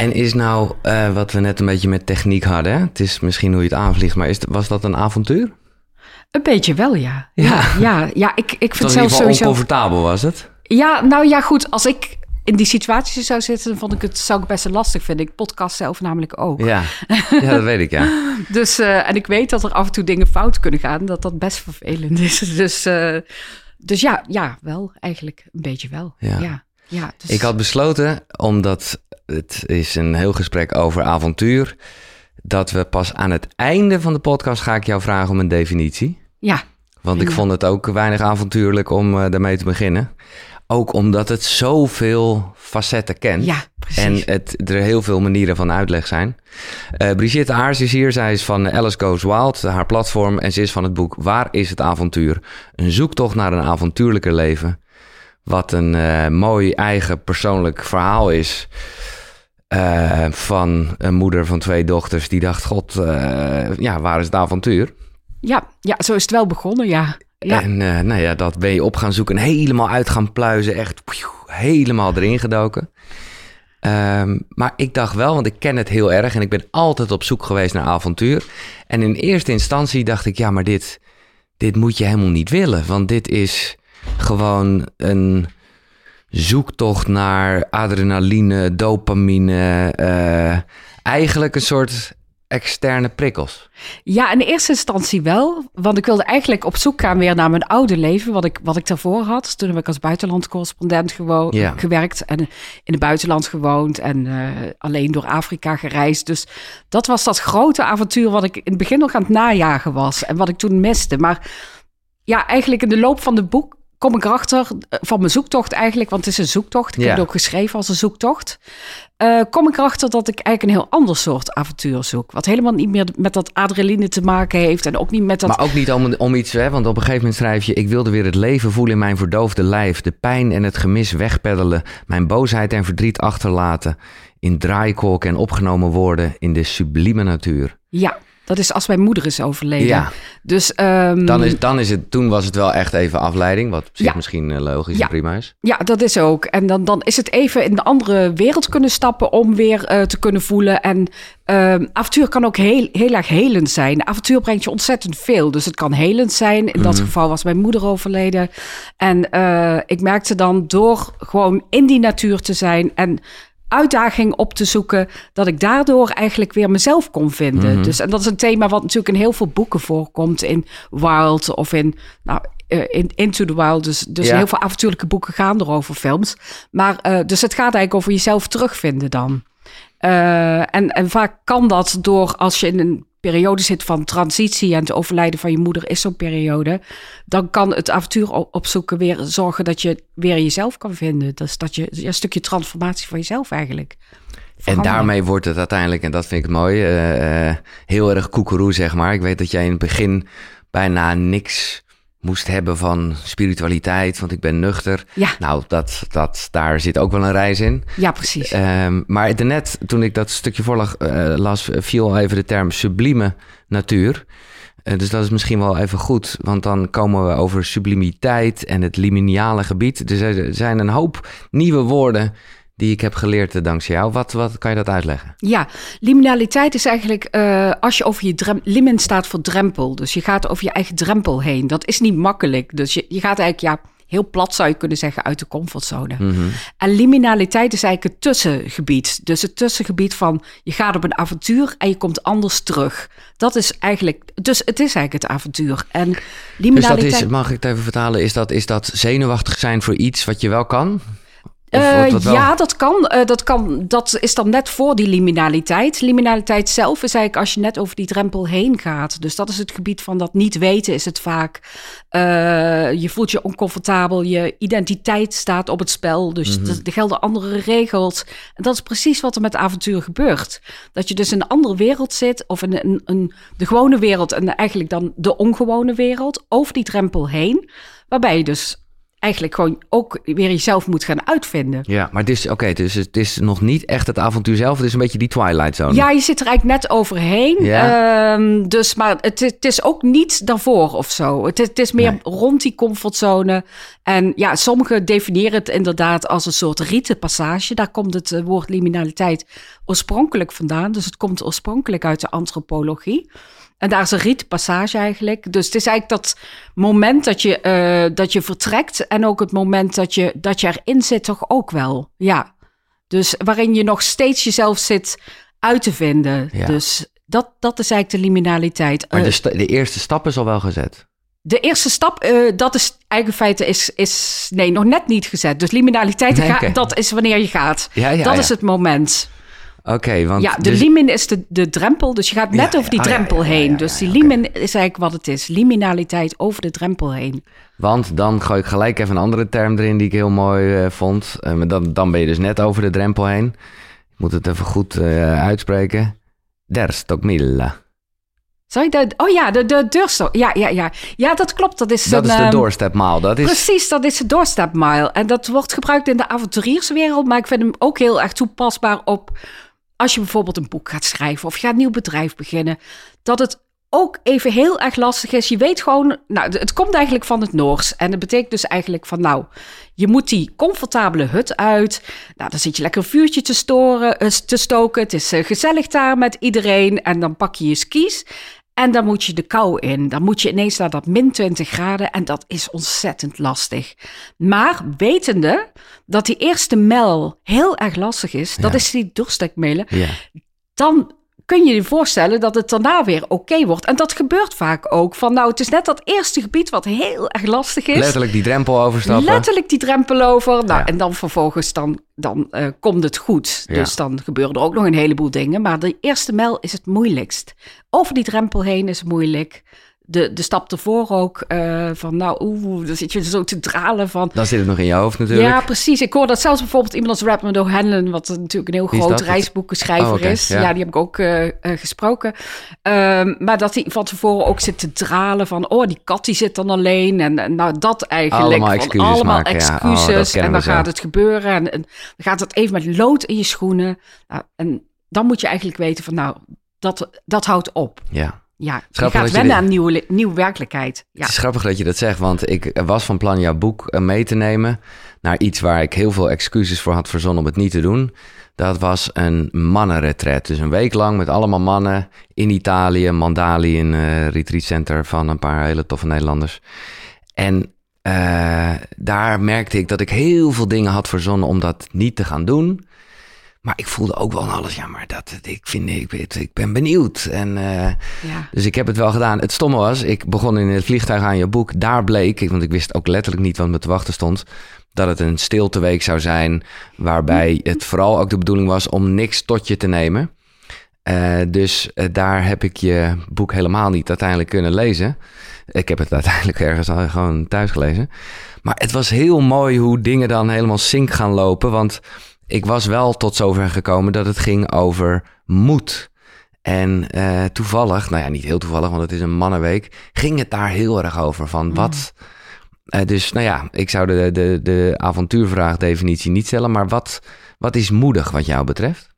En is nou, uh, wat we net een beetje met techniek hadden, hè? het is misschien hoe je het aanvliegt, maar is, was dat een avontuur? Een beetje wel, ja. Ja, ja, ja, ik, ik vind zelf sowieso... oncomfortabel was het? Ja, nou ja, goed. Als ik in die situatie zou zitten, vond ik het, zou ik best lastig vinden. Ik podcast zelf namelijk ook. Ja, ja dat weet ik, ja. dus, uh, en ik weet dat er af en toe dingen fout kunnen gaan, dat dat best vervelend is. Dus, uh, dus ja, ja, wel, eigenlijk een beetje wel. Ja. ja, ja dus... Ik had besloten, omdat het is een heel gesprek over avontuur, dat we pas aan het einde van de podcast ga ik jou vragen om een definitie. Ja. Want ik vond het ook weinig avontuurlijk om uh, daarmee te beginnen. Ook omdat het zoveel facetten kent. Ja, precies. En het, er heel veel manieren van uitleg zijn. Uh, Brigitte Aars is hier. Zij is van Alice Goes Wild, haar platform. En ze is van het boek Waar is het avontuur? Een zoektocht naar een avontuurlijker leven. Wat een uh, mooi eigen persoonlijk verhaal is. Uh, van een moeder van twee dochters die dacht: God, ja, waar is het avontuur? Ja, ja, zo is het wel begonnen, ja. Ja. En uh, nou ja, dat ben je op gaan zoeken. Helemaal uit gaan pluizen. Echt helemaal erin gedoken. Um, maar ik dacht wel, want ik ken het heel erg. En ik ben altijd op zoek geweest naar avontuur. En in eerste instantie dacht ik, ja, maar dit, dit moet je helemaal niet willen. Want dit is gewoon een zoektocht naar adrenaline, dopamine. Uh, eigenlijk een soort externe prikkels? Ja, in eerste instantie wel. Want ik wilde eigenlijk op zoek gaan weer naar mijn oude leven. Wat ik, wat ik daarvoor had. Toen heb ik als buitenlandcorrespondent gewoond, ja. gewerkt. En in het buitenland gewoond. En uh, alleen door Afrika gereisd. Dus dat was dat grote avontuur wat ik in het begin nog aan het najagen was. En wat ik toen miste. Maar ja, eigenlijk in de loop van de boek kom ik erachter eh, van mijn zoektocht eigenlijk, want het is een zoektocht. Ik heb het ook geschreven als een zoektocht. Uh, kom ik erachter dat ik eigenlijk een heel ander soort avontuur zoek. Wat helemaal niet meer met dat adrenaline te maken heeft. En ook niet met dat. Maar ook niet om, om iets, hè? want op een gegeven moment schrijf je: Ik wilde weer het leven voelen in mijn verdoofde lijf. De pijn en het gemis wegpeddelen. Mijn boosheid en verdriet achterlaten. In draaikolk en opgenomen worden in de sublieme natuur. Ja, dat is als mijn moeder is overleden. Ja. Dus, um, dan is, dan is het, toen was het wel echt even afleiding, wat zich misschien eh, logisch ja. en prima is. Ja, dat is ook. En dan, dan is het even in een andere wereld kunnen stappen om weer uh, te kunnen voelen. En um, avontuur kan ook heel, heel erg helend zijn. Avontuur brengt je ontzettend veel. Dus het kan helend zijn. In dat mm. geval was mijn moeder overleden. En uh, ik merkte dan door gewoon in die natuur te zijn en uitdaging op te zoeken, dat ik daardoor eigenlijk weer mezelf kon vinden. Mm-hmm. Dus en dat is een thema wat natuurlijk in heel veel boeken voorkomt, in Wild of in, nou, uh, in Into the Wild. Dus, dus ja. heel veel avontuurlijke boeken gaan erover, films. Maar uh, dus het gaat eigenlijk over jezelf terugvinden dan. Uh, en, en vaak kan dat door als je in een periode zit van transitie en het overlijden van je moeder is zo'n periode, dan kan het avontuur opzoeken weer zorgen dat je weer jezelf kan vinden. Dus dat je een stukje transformatie van jezelf eigenlijk. En daarmee wordt het uiteindelijk, en dat vind ik mooi, uh, uh, heel erg koekeroe, zeg maar. Ik weet dat jij in het begin bijna niks moest hebben van spiritualiteit, want ik ben nuchter. Ja. Nou, dat, dat, daar zit ook wel een reis in. Ja, precies. Um, maar daarnet, toen ik dat stukje voorlag uh, las, viel even de term sublieme natuur. Uh, dus dat is misschien wel even goed, want dan komen we over sublimiteit en het liminale gebied. Dus er zijn een hoop nieuwe woorden die ik heb geleerd eh, dankzij jou. Wat, wat kan je dat uitleggen? Ja, liminaliteit is eigenlijk uh, als je over je drempel... Limin staat voor drempel, dus je gaat over je eigen drempel heen. Dat is niet makkelijk, dus je, je gaat eigenlijk... ja heel plat zou je kunnen zeggen, uit de comfortzone. Mm-hmm. En liminaliteit is eigenlijk het tussengebied. Dus het tussengebied van je gaat op een avontuur en je komt anders terug. Dat is eigenlijk, dus het is eigenlijk het avontuur. En liminaliteit... Dus dat is, mag ik het even vertalen, is dat, is dat zenuwachtig zijn voor iets wat je wel kan? Uh, ja, dat kan. Uh, dat kan. Dat is dan net voor die liminaliteit. Liminaliteit zelf is eigenlijk als je net over die drempel heen gaat. Dus dat is het gebied van dat niet weten is het vaak. Uh, je voelt je oncomfortabel, je identiteit staat op het spel. Dus mm-hmm. er gelden andere regels. En dat is precies wat er met avontuur gebeurt. Dat je dus in een andere wereld zit, of in een, een, de gewone wereld en eigenlijk dan de ongewone wereld, over die drempel heen. Waarbij je dus eigenlijk gewoon ook weer jezelf moet gaan uitvinden. Ja, maar het is, oké, dus het is nog niet echt het avontuur zelf. Het is een beetje die Twilight Zone. Ja, je zit er eigenlijk net overheen. Ja. Ehm, dus, maar het, het is ook niet daarvoor of zo. Het, het is meer Nee. rond die comfortzone. En ja, sommigen definiëren het inderdaad als een soort rietenpassage. Daar komt het eh, woord liminaliteit oorspronkelijk vandaan. Dus het komt oorspronkelijk uit de antropologie. En daar is een rietenpassage eigenlijk. Dus het is eigenlijk dat moment dat je, eh, dat je vertrekt... en ook het moment dat je, dat je erin zit toch ook wel. Ja. Dus waarin je nog steeds jezelf zit uit te vinden. Ja. Dus dat, dat is eigenlijk de liminaliteit. Maar Eh, de, sta- de eerste stap is al wel gezet. de eerste stap, eh, dat is eigen feite, is, is nee, nog net niet gezet. Dus liminaliteit, Nee, dat is wanneer je gaat. Ja, ja, dat is het moment. Oké, want... ja, de dus- limin is de, de drempel. Dus je gaat net Ja, over die ja, ja, drempel ja, heen. dus die limin is eigenlijk wat het is. Liminaliteit over de drempel heen. Want dan gooi ik gelijk even een andere term erin die ik heel mooi eh, vond. Maar dan, dan ben je dus net over de drempel heen. Ik moet het even goed eh, uitspreken. Der Stokmilla. Zou je dat? Oh ja, de, de deurstok. Ja, ja, ja. Ja, dat klopt. Dat is, Dat een, is de ehm, doorstepmaal. Dat is... Precies, dat is de doorstapmile. En dat wordt gebruikt in de avonturierswereld, maar ik vind hem ook heel erg toepasbaar op als je bijvoorbeeld een boek gaat schrijven of je gaat een nieuw bedrijf beginnen. Dat het ook even heel erg lastig is. Je weet gewoon, nou, het komt eigenlijk van het Noors. En dat betekent dus eigenlijk van, nou, je moet die comfortabele hut uit. Nou, dan zit je lekker een vuurtje te, storen, eh, te stoken. Het is eh, gezellig daar met iedereen. En dan pak je je skis. En dan moet je de kou in. Dan moet je ineens naar dat min 20 graden. En dat is ontzettend lastig. Maar wetende dat die eerste mijl heel erg lastig is. Dat Ja. is die doorstekmelen Ja. dan kun je je voorstellen dat het daarna weer oké wordt. En dat gebeurt vaak ook. Van nou, het is net dat eerste gebied wat heel erg lastig is. Letterlijk die drempel overstappen. Letterlijk die drempel over. Nou, Ja. En dan vervolgens dan, dan eh, komt het goed. Ja. Dus dan gebeuren er ook nog een heleboel dingen. Maar de eerste mijl is het moeilijkst. Over die drempel heen is moeilijk. De, de stap ervoor ook. eh, van nou, oeh, dan zit je zo te dralen van... Dan zit het nog in je hoofd natuurlijk. Ja, precies. Ik hoor dat zelfs bijvoorbeeld iemand als Redmond O'Hanlon, wat natuurlijk een heel groot reisboekenschrijver Oh, is. ja. Ja. die heb ik ook eh, eh, gesproken. Ehm, maar dat hij van tevoren ook zit te dralen van, oh, die kat die zit dan alleen. En, en nou, dat eigenlijk. Allemaal van excuses allemaal maken, ja. Oh, excuses. en dan gaat het gebeuren. En, en dan gaat het even met lood in je schoenen. Nou, en dan moet je eigenlijk weten van, nou, dat, dat houdt op. Ja. Ja, je gaat je wennen dit- aan nieuwe, nieuwe werkelijkheid. Ja. Het is grappig dat je dat zegt, want ik was van plan jouw boek eh, mee te nemen naar iets waar ik heel veel excuses voor had verzonnen om het niet te doen. Dat was een mannenretret. Dus een week lang met allemaal mannen in Italië, Mandali, een eh retreat center van een paar hele toffe Nederlanders. En eh, daar merkte ik dat ik heel veel dingen had verzonnen om dat niet te gaan doen. Maar ik voelde ook wel alles, ja, maar dat, ik, vind, ik, ben- ik ben benieuwd. En eh, Ja. dus ik heb het wel gedaan. Het stomme was, ik begon in het vliegtuig aan je boek. Daar bleek, want ik wist ook letterlijk niet wat me te wachten stond, dat het een stilteweek zou zijn. Waarbij het vooral ook de bedoeling was om niks tot je te nemen. Eh, dus eh, daar heb ik je boek helemaal niet uiteindelijk kunnen lezen. Ik heb het uiteindelijk ergens al gewoon thuis gelezen. Maar het was heel mooi hoe dingen dan helemaal sync gaan lopen. Want ik was wel tot zover gekomen dat het ging over moed. En eh, toevallig, nou ja, niet heel toevallig, want het is een mannenweek, ging het daar heel erg over. Van wat. eh, dus nou ja, ik zou de, de, de avontuurvraagdefinitie niet stellen, maar wat, wat is moedig wat jou betreft?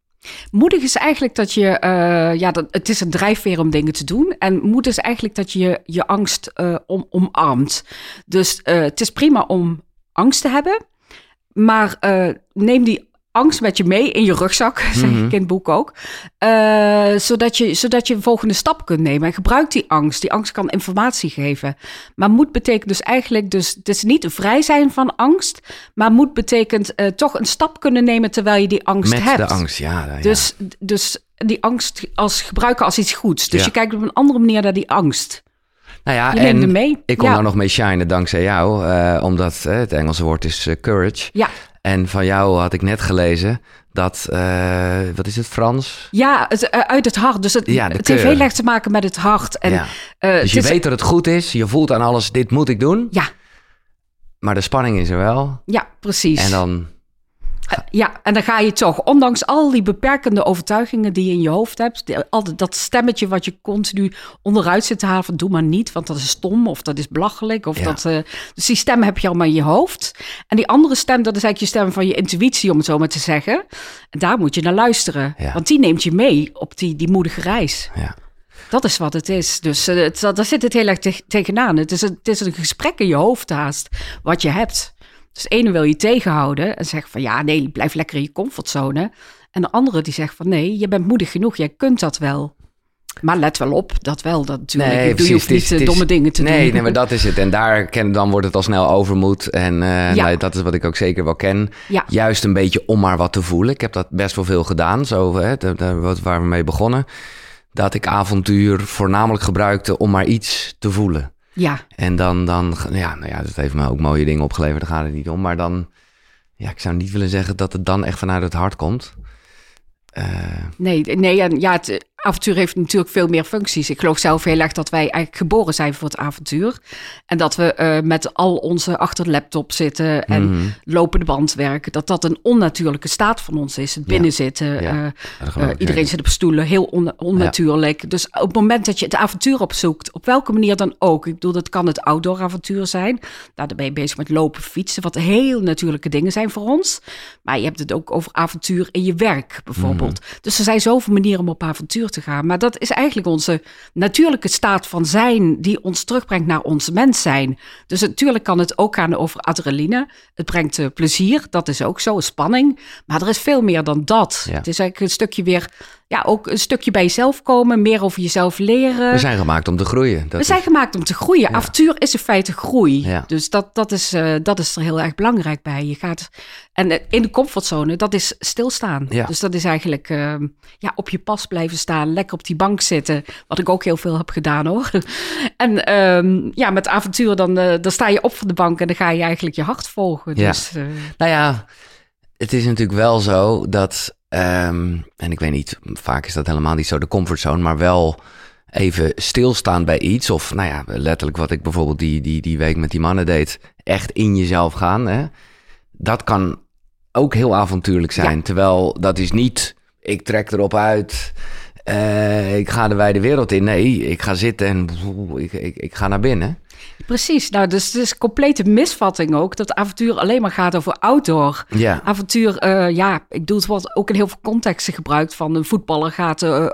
Moedig is eigenlijk dat je, eh, ja, dat, het is een drijfveer om dingen te doen. En moed is eigenlijk dat je je angst om, omarmt. Dus het is prima om angst te hebben, maar neem die angst met je mee in je rugzak, zeg ik in het boek ook. Eh, zodat, je, zodat je een volgende stap kunt nemen. En gebruik die angst. Die angst kan informatie geven. Maar moed betekent dus eigenlijk, dus, het is niet vrij zijn van angst, maar moed betekent eh, toch een stap kunnen nemen terwijl je die angst Met hebt. de angst, ja. ja. Dus, dus die angst als gebruiken als iets goeds. Dus Ja. je kijkt op een andere manier naar die angst. nou ja, en mee. ik kon Ja. daar nog mee shinen dankzij jou, eh, omdat het Engelse woord is courage. Ja, En van jou had ik net gelezen dat, eh, wat is het, Frans? ja het, eh, uit het hart. Dus het, Ja, de het heeft heel erg te maken met het hart. En, ja. eh, Dus je is- weet dat het goed is, je voelt aan alles, dit moet ik doen. Ja, Maar de spanning is er wel. ja, precies. En dan Ja, en dan ga je toch, ondanks al die beperkende overtuigingen die je in je hoofd hebt, al dat stemmetje wat je continu onderuit zit te halen van doe maar niet, want dat is stom of dat is belachelijk. Of Ja. dat, eh, dus die stem heb je allemaal in je hoofd. En die andere stem, dat is eigenlijk je stem van je intuïtie, om het zo maar te zeggen. En daar moet je naar luisteren, Ja. want die neemt je mee op die, die moedige reis. Ja. Dat is wat het is. Dus eh, het, daar zit het heel erg te- tegenaan. Het is, een, het is een gesprek in je hoofd haast, wat je hebt. Dus de ene wil je tegenhouden en zegt van ja, nee, blijf lekker in je comfortzone. En de andere die zegt van nee, je bent moedig genoeg, jij kunt dat wel. Maar let wel op, dat wel. Dat natuurlijk. Nee, Ik bedoel, je hoeft niet eh, is- domme dingen te nee, doen. Nee, maar dat is het. En daar ken, dan wordt het al snel overmoed. En eh, Ja. nou, dat is wat ik ook zeker wel ken. Ja. Juist een beetje om maar wat te voelen. Ik heb dat best wel veel gedaan. Zo, hè, waar we mee begonnen. Dat ik avontuur voornamelijk gebruikte om maar iets te voelen. Ja, En dan, dan ja, nou ja, dat heeft me ook mooie dingen opgeleverd. Daar gaat het niet om. Maar dan, ja, ik zou niet willen zeggen dat het dan echt vanuit het hart komt. Eh, nee, nee en ja, het avontuur heeft natuurlijk veel meer functies. Ik geloof zelf heel erg dat wij eigenlijk geboren zijn voor het avontuur. En dat we eh, met al onze achter de laptop zitten en mhm. lopende band werken, dat dat een onnatuurlijke staat van ons is. Het binnenzitten, Ja, eh, eh, iedereen zit op stoelen, heel on- onnatuurlijk. Dus op het moment dat je het avontuur opzoekt, op welke manier dan ook. Ik bedoel, dat kan het outdoor avontuur zijn. Nou, dan ben je bezig met lopen, fietsen, wat heel natuurlijke dingen zijn voor ons. Maar je hebt het ook over avontuur in je werk, bijvoorbeeld. Mhm. Dus er zijn zoveel manieren om op avontuur te gaan. Maar dat is eigenlijk onze natuurlijke staat van zijn, die ons terugbrengt naar ons mens zijn. Dus natuurlijk kan het ook gaan over adrenaline. Het brengt eh, plezier, dat is ook zo, spanning. Maar er is veel meer dan dat. Ja. Het is eigenlijk een stukje weer, ja, ook een stukje bij jezelf komen, meer over jezelf leren. We zijn gemaakt om te groeien. Dat We zijn is- gemaakt om te groeien. Avontuur is in feite groei. Ja. Dus dat, dat, is, eh, dat is er heel erg belangrijk bij. Je gaat, en eh, in de comfortzone, dat is stilstaan. Ja. Dus dat is eigenlijk eh, ja, op je pas blijven staan, lekker op die bank zitten. Wat ik ook heel veel heb gedaan hoor. En ehm, ja, met avontuur, dan, eh, dan sta je op van de bank en dan ga je eigenlijk je hart volgen. Ja. Dus, Nou ja, het is natuurlijk wel zo dat, ehm, en ik weet niet, vaak is dat helemaal niet zo de comfortzone, maar wel even stilstaan bij iets. Of nou ja, letterlijk wat ik bijvoorbeeld die, die, die week met die mannen deed, echt in jezelf gaan. Hè? Dat kan ook heel avontuurlijk zijn. Terwijl dat is niet, ik trek erop uit, eh, ik ga de wijde wereld in. Nee, ik ga zitten en ik, ik, ik ga naar binnen. Precies. Nou, dus het is een complete misvatting ook dat avontuur alleen maar gaat over outdoor. Ja, Avontuur, eh, ja, ik bedoel, het wordt ook in heel veel contexten gebruikt. Van een voetballer gaat eh,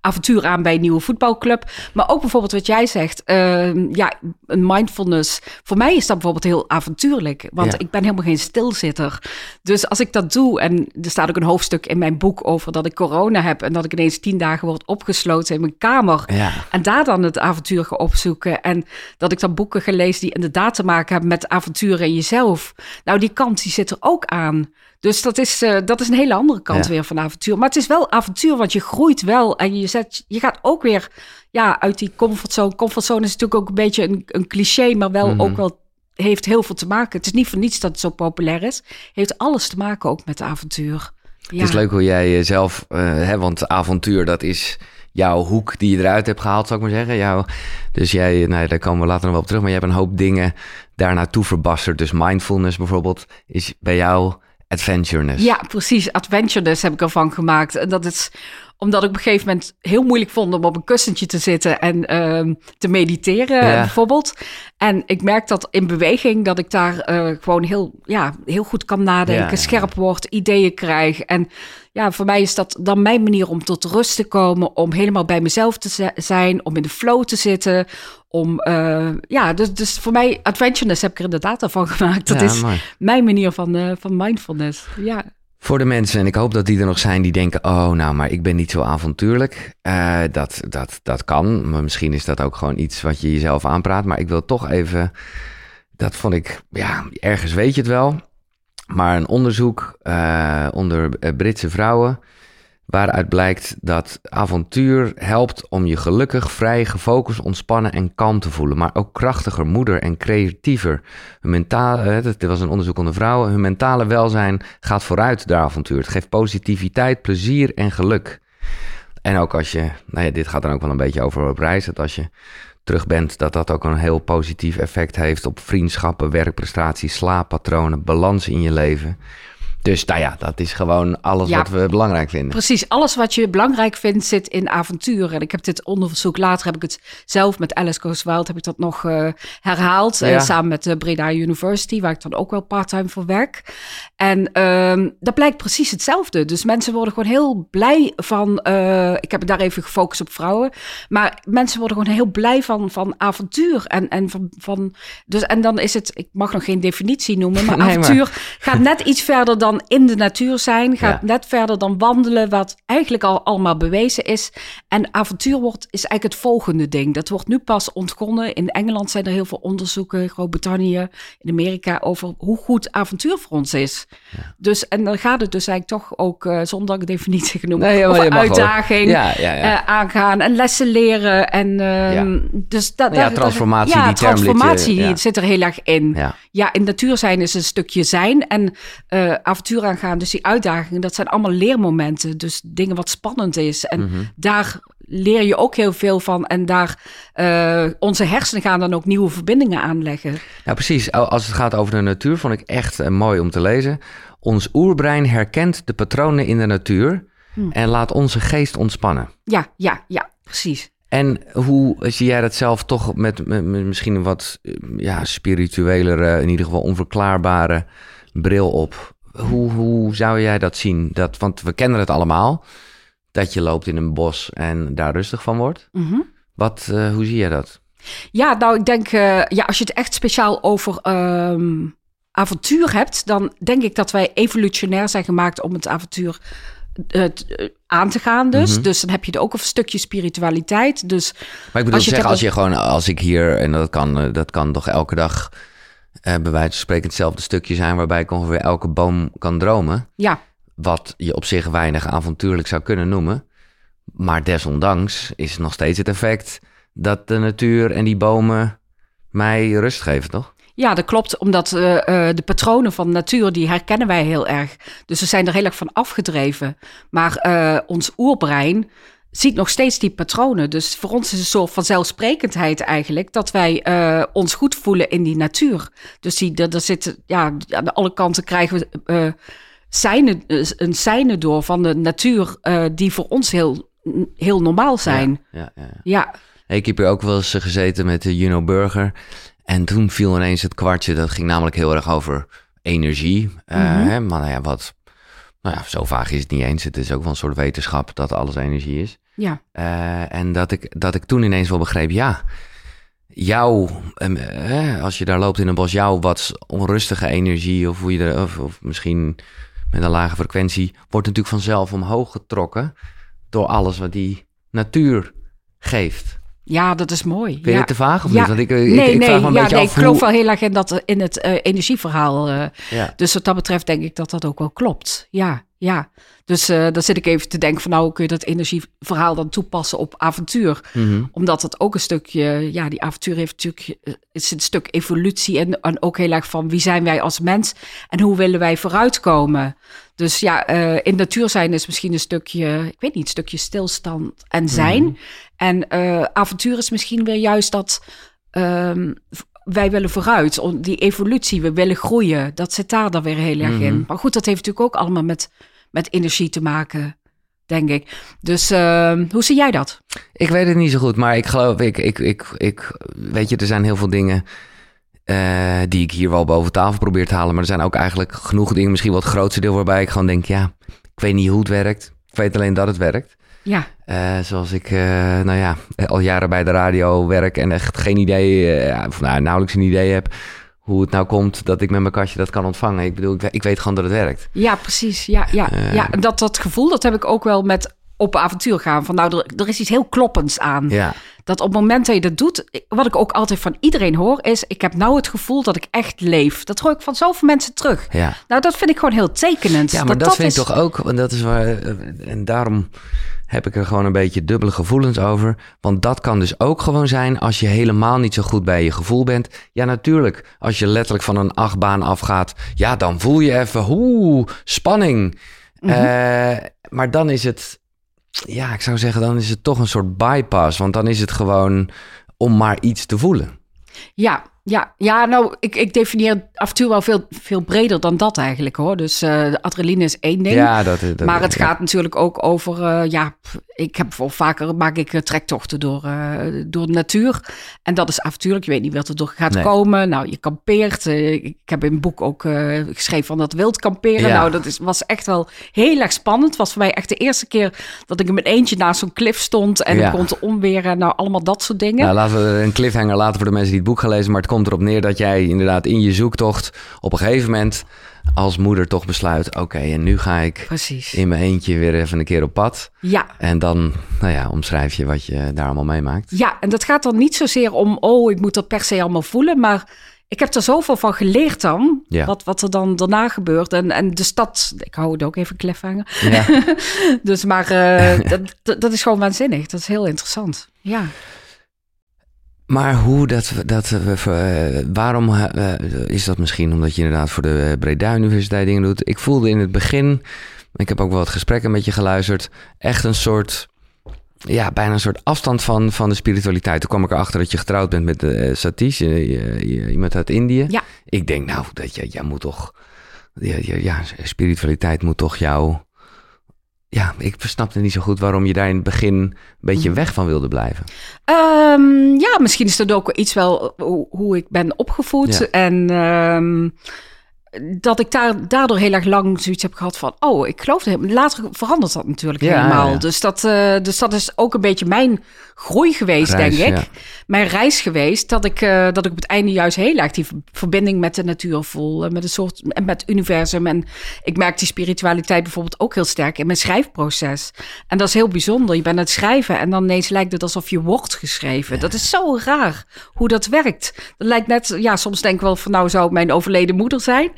avontuur aan bij een nieuwe voetbalclub. Maar ook bijvoorbeeld wat jij zegt, eh, ja, een mindfulness. Voor mij is dat bijvoorbeeld heel avontuurlijk. Want Ja. ik ben helemaal geen stilzitter. Dus als ik dat doe, en er staat ook een hoofdstuk in mijn boek over dat ik corona heb. En dat ik ineens tien dagen word opgesloten in mijn kamer. ja. En daar dan het avontuur gaan opzoeken. En dat ik dan boeken ga lezen die inderdaad te maken hebben met avonturen in jezelf. Nou, die kant die zit er ook aan. Dus dat is, eh, dat is een hele andere kant Ja. weer van avontuur. Maar het is wel avontuur, want je groeit wel. En je, zet, je gaat ook weer ja, uit die comfortzone. Comfortzone is natuurlijk ook een beetje een, een cliché, maar wel Mhm. ook wel heeft heel veel te maken. Het is niet voor niets dat het zo populair is. Heeft alles te maken ook met avontuur. Ja. Het is leuk hoe jij jezelf, eh hè, want avontuur, dat is jouw hoek die je eruit hebt gehaald, zou ik maar zeggen. Jouw, dus jij, nou, daar komen we later nog wel op terug, maar je hebt een hoop dingen daar naartoe verbasterd. Dus mindfulness bijvoorbeeld is bij jou adventureness. Ja, precies. Adventureness heb ik ervan gemaakt. En dat is omdat ik op een gegeven moment heel moeilijk vond om op een kussentje te zitten en ehm, te mediteren, Ja. bijvoorbeeld. En ik merk dat in beweging dat ik daar eh, gewoon heel, ja, heel goed kan nadenken, Ja, scherp word, ideeën krijg. En ja, voor mij is dat dan mijn manier om tot rust te komen, om helemaal bij mezelf te zi- zijn, om in de flow te zitten. Om, eh, ja, dus, dus voor mij, adventureness heb ik er inderdaad al van gemaakt. Dat Ja, is mooi. mijn manier van, eh, van mindfulness. Ja. Voor de mensen, en ik hoop dat die er nog zijn die denken: oh, nou, maar ik ben niet zo avontuurlijk. Eh, dat, dat, dat kan. Maar misschien is dat ook gewoon iets wat je jezelf aanpraat. Maar ik wil toch even. Dat vond ik, ja, ergens weet je het wel. Maar een onderzoek eh, onder eh, Britse vrouwen. Waaruit blijkt dat avontuur helpt om je gelukkig, vrij, gefocust, ontspannen en kalm te voelen. Maar ook krachtiger, moeder en creatiever. Hun mentale, dit was een onderzoek onder vrouwen. Hun mentale welzijn gaat vooruit door avontuur. Het geeft positiviteit, plezier en geluk. En ook als je, nou ja, dit gaat dan ook wel een beetje over op reis. Dat als je terug bent, dat dat ook een heel positief effect heeft op vriendschappen, werkprestaties, slaappatronen, balans in je leven. Dus nou ja, dat is gewoon alles Ja. wat we belangrijk vinden. Precies, alles wat je belangrijk vindt zit in avontuur. En ik heb dit onderzoek, later heb ik het zelf met Alice Goes Wild, heb ik dat nog eh, herhaald. eh, samen met de Breda University, waar ik dan ook wel parttime voor werk. En ehm, dat blijkt precies hetzelfde. Dus mensen worden gewoon heel blij van, eh, ik heb het daar even gefocust op vrouwen. Maar mensen worden gewoon heel blij van, van avontuur. En, en, van, van, dus, en dan is het, ik mag nog geen definitie noemen, maar Nee, maar- avontuur gaat net iets verder dan in de natuur zijn. Gaat Ja. net verder dan wandelen, wat eigenlijk al allemaal bewezen is. En avontuur wordt, is eigenlijk het volgende ding. Dat wordt nu pas ontgonnen. In Engeland zijn er heel veel onderzoeken, Groot-Brittannië, in Amerika, over hoe goed avontuur voor ons is. Dus, en dan gaat het dus eigenlijk toch ook, eh, zonder definitie genoemd, Nee, over uitdaging Ja, eh, aangaan en lessen leren. En, ehm, Ja. dus dat, Ja, transformatie, die term liet je- transformatie ja. zit er heel erg in. Ja. In natuur zijn is een stukje zijn en eh, avontuur aangaan. Dus die uitdagingen, dat zijn allemaal leermomenten. Dus dingen wat spannend is. En Mhm. daar leer je ook heel veel van. En daar, eh, onze hersenen gaan dan ook nieuwe verbindingen aanleggen. Ja, precies. Als het gaat over de natuur, vond ik echt eh, mooi om te lezen. Ons oerbrein herkent de patronen in de natuur Hmm. en laat onze geest ontspannen. Ja, ja, ja, precies. En hoe zie jij dat zelf toch met, met- met misschien een wat eh, ja, spirituelere, in ieder geval onverklaarbare bril op? Hoe, hoe zou jij dat zien? Dat, want we kennen het allemaal, dat je loopt in een bos en daar rustig van wordt. Mhm. Wat, eh, hoe zie jij dat? Ja, nou, ik denk, eh, ja, als je het echt speciaal over ehm, avontuur hebt, dan denk ik dat wij evolutionair zijn gemaakt om het avontuur eh, aan te gaan. Dus. Mhm. dus dan heb je er ook een stukje spiritualiteit. Dus Maar ik bedoel, Als je het zeg, hebt als je gewoon, als ik hier, en dat kan, dat kan toch elke dag bij wijze van spreken hetzelfde stukje zijn, waarbij ik ongeveer elke boom kan dromen, ja, wat je op zich weinig avontuurlijk zou kunnen noemen. Maar desondanks is nog steeds het effect dat de natuur en die bomen mij rust geven, toch? Ja, dat klopt, omdat eh, eh, de patronen van de natuur, die herkennen wij heel erg. Dus we zijn er heel erg van afgedreven. Maar eh, ons oerbrein ziet nog steeds die patronen. Dus voor ons is het een soort van zelfsprekendheid eigenlijk... dat wij eh, ons goed voelen in die natuur. Dus die, er, er zit, ja, aan alle kanten krijgen we seinen, een seinen door van de natuur... die voor ons heel, heel normaal zijn. Ja, ja, ja. Ja, Ik heb hier ook wel eens gezeten met de Juno Burger. En toen viel ineens het kwartje. Dat ging namelijk heel erg over energie. Hè, maar nou ja, wat... Nou ja, zo vaag is het niet eens. Het is ook wel een soort wetenschap dat alles energie is. Ja. Eh, en dat ik, dat ik toen ineens wel begreep, ja, jouw, ehm, eh, als je daar loopt in een bos, jouw wat onrustige energie, of hoe je er, of, of misschien met een lage frequentie, wordt natuurlijk vanzelf omhoog getrokken door alles wat die natuur geeft. ja, dat is mooi. Vind je ja. het te vaag of Ja. niet? Want ik, ik, nee, ik nee, vraag me een ja, beetje nee, af ik geloof hoe... wel heel erg in, dat, in het eh, energieverhaal. eh. Dus wat dat betreft denk ik dat dat ook wel klopt. Ja, ja. Dus eh dan zit ik even te denken van nou, kun je dat energieverhaal dan toepassen op avontuur? Mhm. Omdat het ook een stukje, ja, die avontuur heeft natuurlijk, eh, is een stuk evolutie en, en ook heel erg van wie zijn wij als mens en hoe willen wij vooruitkomen. Dus ja, eh, in natuur zijn is misschien een stukje, ik weet niet, een stukje stilstand en zijn. En eh, avontuur is misschien weer juist dat ehm, wij willen vooruit, om- die evolutie, we willen groeien. Dat zit daar dan weer heel erg in. Maar goed, dat heeft natuurlijk ook allemaal met, met energie te maken, denk ik. Dus ehm, hoe zie jij dat? Ik weet het niet zo goed, maar ik geloof, ik, ik, ik, ik weet je, er zijn heel veel dingen eh, die ik hier wel boven tafel probeer te halen. Maar er zijn ook eigenlijk genoeg dingen, misschien wel het grootste deel, waarbij ik gewoon denk, ja, ik weet niet hoe het werkt. Ik weet alleen dat het werkt. Ja, Eh, zoals ik, eh, nou ja, al jaren bij de radio werk en echt geen idee, ja, of nou, nauwelijks een idee heb hoe het nou komt dat ik met mijn kastje dat kan ontvangen. Ik bedoel, ik, ik weet gewoon dat het werkt. ja precies. Ja, ja, ja. Dat, dat gevoel, dat heb ik ook wel met op avontuur gaan. Van nou, er, er is iets heel kloppends aan. Ja, Dat op het moment dat je dat doet, wat ik ook altijd van iedereen hoor, is: ik heb nou het gevoel dat ik echt leef. Dat hoor ik van zoveel mensen terug. ja. Nou, dat vind ik gewoon heel tekenend. Ja, maar dat, vind ik toch ook, en dat is waar, eh, en daarom heb ik er gewoon een beetje dubbele gevoelens over. Want dat kan dus ook gewoon zijn als je helemaal niet zo goed bij je gevoel bent. Ja, natuurlijk, als je letterlijk van een achtbaan afgaat, ja, dan voel je even, hoe spanning. Eh, maar dan is het, ja, ik zou zeggen, dan is het toch een soort bypass. Want dan is het gewoon om maar iets te voelen. Ja, ja, ja, nou, ik, ik definieer avontuur wel veel, veel breder dan dat eigenlijk hoor. Dus uh, de adrenaline is één ding. Ja, dat, dat maar het ja. gaat natuurlijk ook over, uh, ja, ik heb bijvoorbeeld vaker maak ik trektochten door, uh, door de natuur. En dat is avontuurlijk. Je weet niet wat er door gaat Nee. komen. Nou, je kampeert. Eh, ik heb in een boek ook eh, geschreven van dat wild kamperen. Ja. Nou, dat is, was echt wel heel erg spannend. Het was voor mij echt de eerste keer dat ik in mijn eentje naast zo'n klif stond. En ik kon te omweren. Nou, allemaal dat soort dingen. Nou, laten we een cliffhanger laten voor de mensen die het boek gaan lezen. Maar het komt erop neer dat jij inderdaad in je zoektocht op een gegeven moment als moeder toch besluit... oké, en nu ga ik Precies. in mijn eentje weer even een keer op pad. Ja, En dan, nou ja, omschrijf je wat je daar allemaal meemaakt. Ja, en dat gaat dan niet zozeer om, oh, ik moet dat per se allemaal voelen, maar ik heb er zoveel van geleerd dan, Ja. wat, wat er dan daarna gebeurt. En, en de stad, ik hou het ook even cliffhanger. Ja, Dus, maar eh, dat, dat is gewoon waanzinnig. Dat is heel interessant. Ja. Maar hoe dat, dat eh, waarom eh, is dat misschien omdat je inderdaad voor de Breda Universiteit dingen doet? Ik voelde in het begin, ik heb ook wel wat gesprekken met je geluisterd, echt een soort, ja, bijna een soort afstand van, van de spiritualiteit. Toen kwam ik erachter dat je getrouwd bent met uh, Satish, iemand uit Indië. Ja. Ik denk nou, dat je, jij moet toch, ja, ja, ja, spiritualiteit moet toch jou... Ja, ik snapte niet zo goed waarom je daar in het begin een beetje weg van wilde blijven. Ehm, ja, misschien is dat ook iets wel hoe, hoe ik ben opgevoed. Ja. En ehm, dat ik daar, daardoor heel erg lang zoiets heb gehad van... oh, ik geloof het. Later verandert dat natuurlijk Ja, helemaal. ja. Dus, dat, eh, dus dat is ook een beetje mijn groei geweest, Reis, denk ik. ja. Mijn reis geweest. Dat ik, eh, dat ik op het einde juist heel erg die ver- verbinding met de natuur voel. En met een soort en met het universum. En ik merk die spiritualiteit bijvoorbeeld ook heel sterk in mijn schrijfproces. En dat is heel bijzonder. Je bent aan het schrijven en dan ineens lijkt het alsof je wordt geschreven. Dat is zo raar hoe dat werkt. Dat lijkt net, ja, soms denk ik wel van nou zou het mijn overleden moeder zijn.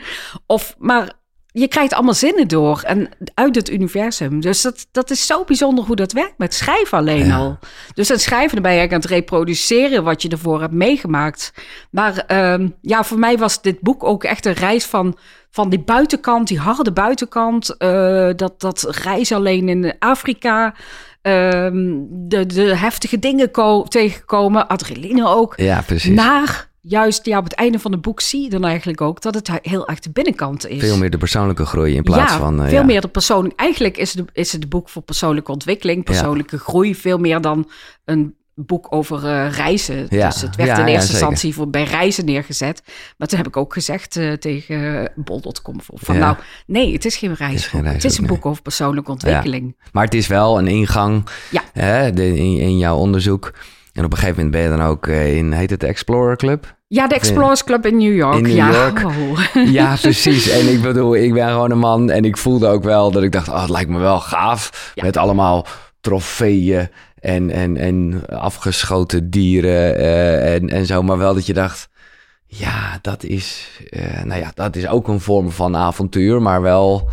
Of, maar je krijgt allemaal zinnen door en uit het universum. Dus dat, dat is zo bijzonder hoe dat werkt met schrijven alleen Ja. al. Dus het schrijven, dan ben je aan het reproduceren wat je ervoor hebt meegemaakt. Maar ehm, ja, voor mij was dit boek ook echt een reis van, van die buitenkant, die harde buitenkant. eh, dat, dat reis alleen in Afrika. ehm, de, de heftige dingen ko- tegenkomen, adrenaline ook. Ja, precies. Naar juist ja, op het einde van het boek zie je dan eigenlijk ook dat het heel erg de binnenkant is. Veel meer de persoonlijke groei in plaats ja, van... eh, veel ja. meer de persoon. Eigenlijk is het, is het een boek voor persoonlijke ontwikkeling, persoonlijke groei, veel meer dan een boek over eh, reizen. Ja, Dus het werd in eerste instantie voor bij reizen neergezet. Maar toen heb ik ook gezegd eh, tegen bol.com van nou, nee, het is geen reisboek. geen het is een nee. boek over persoonlijke ontwikkeling. Maar het is wel een ingang Ja. hè, de, in, in jouw onderzoek. En op een gegeven moment ben je dan ook eh, in, heet het de Explorer Club? Ja, de Explorers Club in New York. In New ja. York. Ja, precies. En ik bedoel, ik ben gewoon een man en ik voelde ook wel dat ik dacht, oh, het lijkt me wel gaaf. Ja. Met allemaal trofeeën en, en, en afgeschoten dieren eh, en, en zo. Maar wel dat je dacht, ja, dat is, eh, nou ja, dat is ook een vorm van avontuur, maar wel...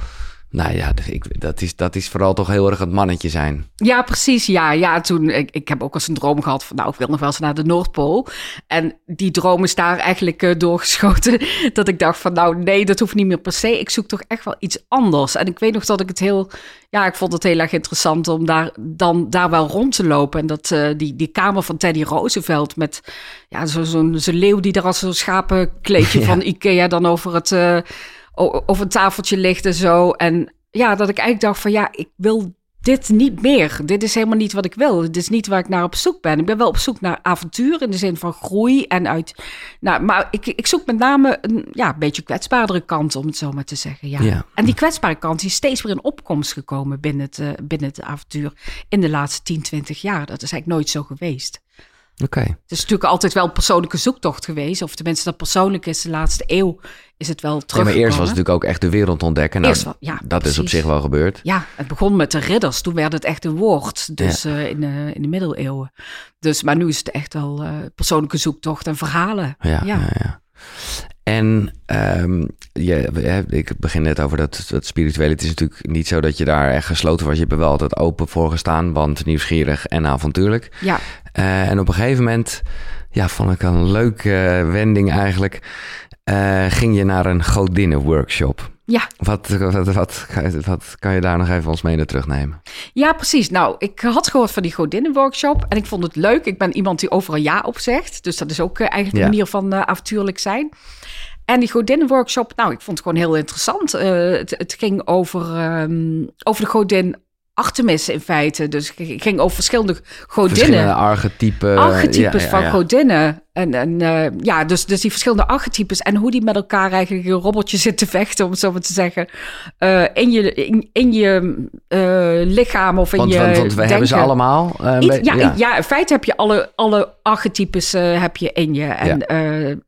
Nou ja, ik, dat, is, dat is vooral toch heel erg het mannetje zijn. Ja, precies. Ja, ja toen, ik, ik heb ook eens een droom gehad van, nou, ik wil nog wel eens naar de Noordpool. En die droom is daar eigenlijk eh, doorgeschoten. Dat ik dacht van, nou, nee, dat hoeft niet meer per se. Ik zoek toch echt wel iets anders. En ik weet nog dat ik het heel, ja, ik vond het heel erg interessant om daar dan daar wel rond te lopen. En dat eh, die, die kamer van Teddy Roosevelt met, ja, zo- zo'n zo'n leeuw die daar als zo'n schapenkleedje Ja. van Ikea dan over het, eh, o- over een tafeltje ligt en zo. En ja, dat ik eigenlijk dacht van, ja, ik wil dit niet meer. Dit is helemaal niet wat ik wil. Dit is niet waar ik naar op zoek ben. Ik ben wel op zoek naar avontuur in de zin van groei en uit. Nou, maar ik, ik zoek met name een ja, een beetje kwetsbaardere kant, om het zo maar te zeggen. Ja. Ja. En die kwetsbare kant die is steeds weer in opkomst gekomen binnen het, eh, binnen het avontuur in de laatste 10, 20 jaar. Dat is eigenlijk nooit zo geweest. Oké. Het is natuurlijk altijd wel een persoonlijke zoektocht geweest. Of tenminste, dat persoonlijk is de laatste eeuw is het wel Ja, terug. maar eerst was het natuurlijk ook echt de wereld ontdekken. Nou, wel, ja, dat is op zich wel gebeurd. Ja, het begon met de ridders. Toen werd het echt een woord. Dus eh, in, de, in de middeleeuwen. Dus, maar nu is het echt wel eh, persoonlijke zoektocht en verhalen. Ja, ja. Ja. En ehm, je, ik begin net over dat, dat spirituele. Het is natuurlijk niet zo dat je daar echt gesloten was. Je hebt er wel altijd open voor gestaan, want nieuwsgierig en avontuurlijk. Ja, Eh, en op een gegeven moment, ja, vond ik een leuke wending eigenlijk. Eh, ging je naar een godinnen-workshop. ja. Wat, wat, wat, wat kan je daar nog even ons mee naar terugnemen? ja, precies. Nou, ik had gehoord van die godinnenworkshop. En ik vond het leuk. Ik ben iemand die overal ja op zegt. Dus dat is ook eh, eigenlijk Ja. een manier van eh, avontuurlijk zijn. En die godinnenworkshop, nou, ik vond het gewoon heel interessant. Uh, het, het, ging over, um, over de godin Artemis in feite. Dus het ging over verschillende godinnen. Verschillende archetypen. Archetypes ja, ja, van godinnen. En, en uh, ja, dus, dus die verschillende archetypes en hoe die met elkaar eigenlijk een robotje zitten vechten, om het zo maar te zeggen. Uh, in je, in, in je uh, lichaam of in want, je. Want, want we denken. hebben ze allemaal. ja, ja. ja, in feite heb je alle, alle archetypes heb je in je. En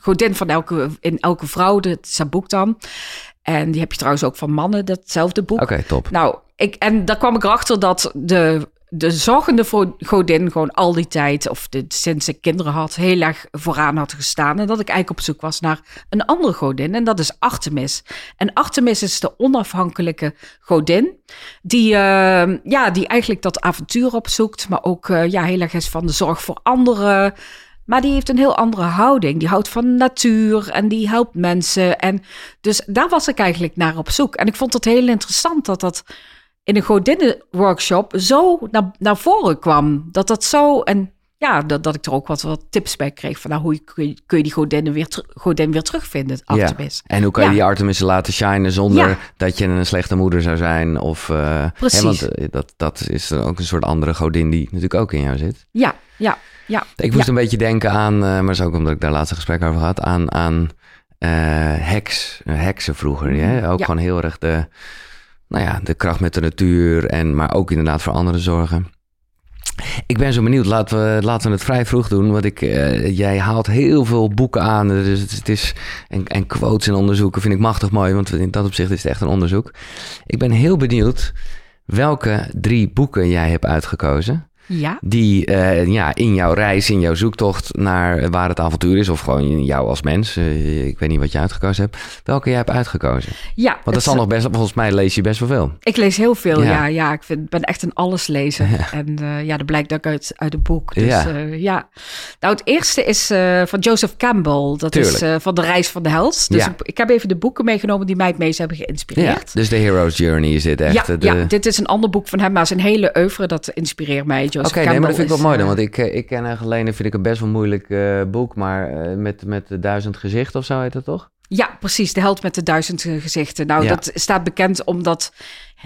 godin van elke, in elke vrouw, dat is dat boek dan. En die heb je trouwens ook van mannen, datzelfde boek. Oké, top. Nou, ik, en daar kwam ik erachter dat de, de zorgende godin gewoon al die tijd, of de, sinds ik kinderen had, heel erg vooraan had gestaan. En dat ik eigenlijk op zoek was naar een andere godin. En dat is Artemis. En Artemis is de onafhankelijke godin. Die, uh, ja, die eigenlijk dat avontuur opzoekt. Maar ook uh, ja, heel erg is van de zorg voor anderen. Maar die heeft een heel andere houding. Die houdt van natuur en die helpt mensen. En dus daar was ik eigenlijk naar op zoek. En ik vond het heel interessant dat dat in een godinnenworkshop zo naar, naar voren kwam. Dat dat zo... En ja, dat, dat ik er ook wat, wat tips bij kreeg. Van nou, hoe kun je, kun je die godinnen weer, godin weer terugvinden, Artemis. Ja. En hoe kan je ja. die Artemis laten shinen zonder ja. dat je een slechte moeder zou zijn? Of, uh, Precies. Hè, want uh, dat, dat is ook een soort andere godin die natuurlijk ook in jou zit. Ja, ja, ja. Ik moest een beetje denken aan, uh, maar dat is ook omdat ik daar laatste gesprek over had, aan, aan heks, heksen vroeger. Ja? Ook gewoon heel erg de, nou ja, de kracht met de natuur, en, maar ook inderdaad voor anderen zorgen. Ik ben zo benieuwd. Laten we, laten we het vrij vroeg doen. Want ik, uh, jij haalt heel veel boeken aan. Dus het, het is, en, en quotes en onderzoeken vind ik machtig mooi. Want in dat opzicht is het echt een onderzoek. Ik ben heel benieuwd welke drie boeken jij hebt uitgekozen. Ja. Die uh, ja, in jouw reis, in jouw zoektocht naar waar het avontuur is, of gewoon jou als mens, uh, ik weet niet wat je uitgekozen hebt, welke jij hebt uitgekozen. Ja. Want dat zal nog best, volgens mij lees je best wel veel. Ik lees heel veel, ja. Ja, ja ik vind, ben echt een alleslezer. Ja. En uh, ja, dat blijkt ook uit, uit het boek. Dus ja. ja. Nou, het eerste is van Joseph Campbell. Dat Tuurlijk. is van de reis van de held. Dus ik, ik, heb even de boeken meegenomen die mij het meest hebben geïnspireerd. Ja, dus de Hero's Journey is dit echt. Ja, de... ja, dit is een ander boek van hem, maar zijn hele oeuvre, dat inspireert mij. Oké, okay, nee, maar dat vind ik wel mooi dan. Want ik, ik ken echt alleen, vind ik een best wel moeilijk uh, boek. Maar uh, met, met de duizend gezichten of zo heet het toch? Ja, precies. De held met de duizend gezichten. Nou, ja. dat staat bekend omdat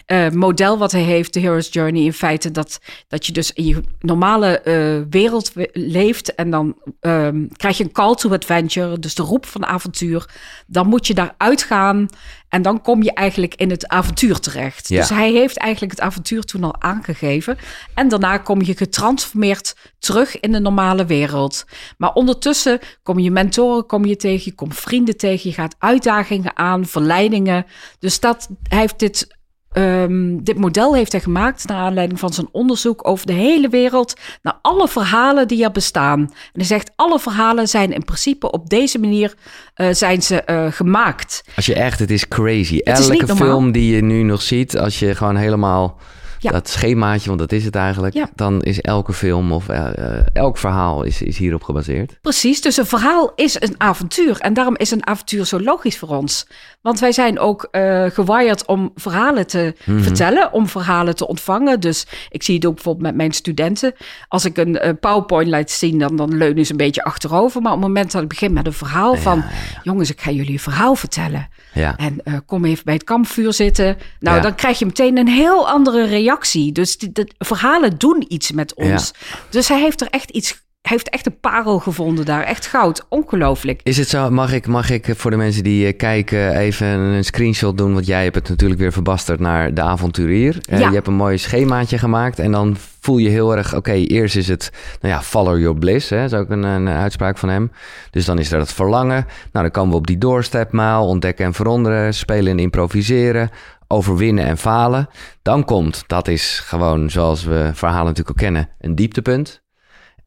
uh, model wat hij heeft, de Hero's Journey, in feite dat, dat je dus in je normale uh, wereld leeft en dan um, krijg je een call to adventure, dus de roep van avontuur. Dan moet je daar uitgaan en dan kom je eigenlijk in het avontuur terecht. Ja. Dus hij heeft eigenlijk het avontuur toen al aangegeven. En daarna kom je getransformeerd terug in de normale wereld. Maar ondertussen kom je mentoren kom je tegen, je komt vrienden tegen, je gaat uitdagingen aan, verleidingen. Dus dat, hij heeft dit Um, dit model heeft hij gemaakt naar aanleiding van zijn onderzoek over de hele wereld, naar alle verhalen die er bestaan. En hij zegt, alle verhalen zijn in principe op deze manier uh, zijn ze uh, gemaakt. Als je echt, het is crazy. Het Elke is film die je nu nog ziet, als je gewoon helemaal ja. dat schemaatje, want dat is het eigenlijk, ja. dan is elke film of uh, elk verhaal is, is hierop gebaseerd. Precies, dus een verhaal is een avontuur. En daarom is een avontuur zo logisch voor ons. Want wij zijn ook uh, gewired om verhalen te mm-hmm. vertellen, om verhalen te ontvangen. Dus ik zie het ook bijvoorbeeld met mijn studenten. Als ik een uh, PowerPoint laat zien, dan, dan leunen ze een beetje achterover. Maar op het moment dat ik begin met een verhaal ja, van... jongens, ik ga jullie een verhaal vertellen. En kom even bij het kampvuur zitten. Nou, dan krijg je meteen een heel andere reactie. Dus de verhalen doen iets met ons. Dus hij heeft er echt iets heeft echt een parel gevonden daar. Echt goud. Ongelooflijk. Is het zo, mag ik, mag ik voor de mensen die kijken even een screenshot doen? Want jij hebt het natuurlijk weer verbasterd naar de avonturier. Ja. Uh, je hebt een mooi schemaatje gemaakt en dan voel je heel erg... Oké, okay, eerst is het, nou ja, follow your bliss. Hè? Dat is ook een, een, uitspraak van hem. Dus dan is er het verlangen. Nou, dan komen we op die doorstepmaal. Ontdekken en veranderen. Spelen en improviseren overwinnen en falen. Dan komt, dat is gewoon zoals we verhalen natuurlijk ook kennen, een dieptepunt.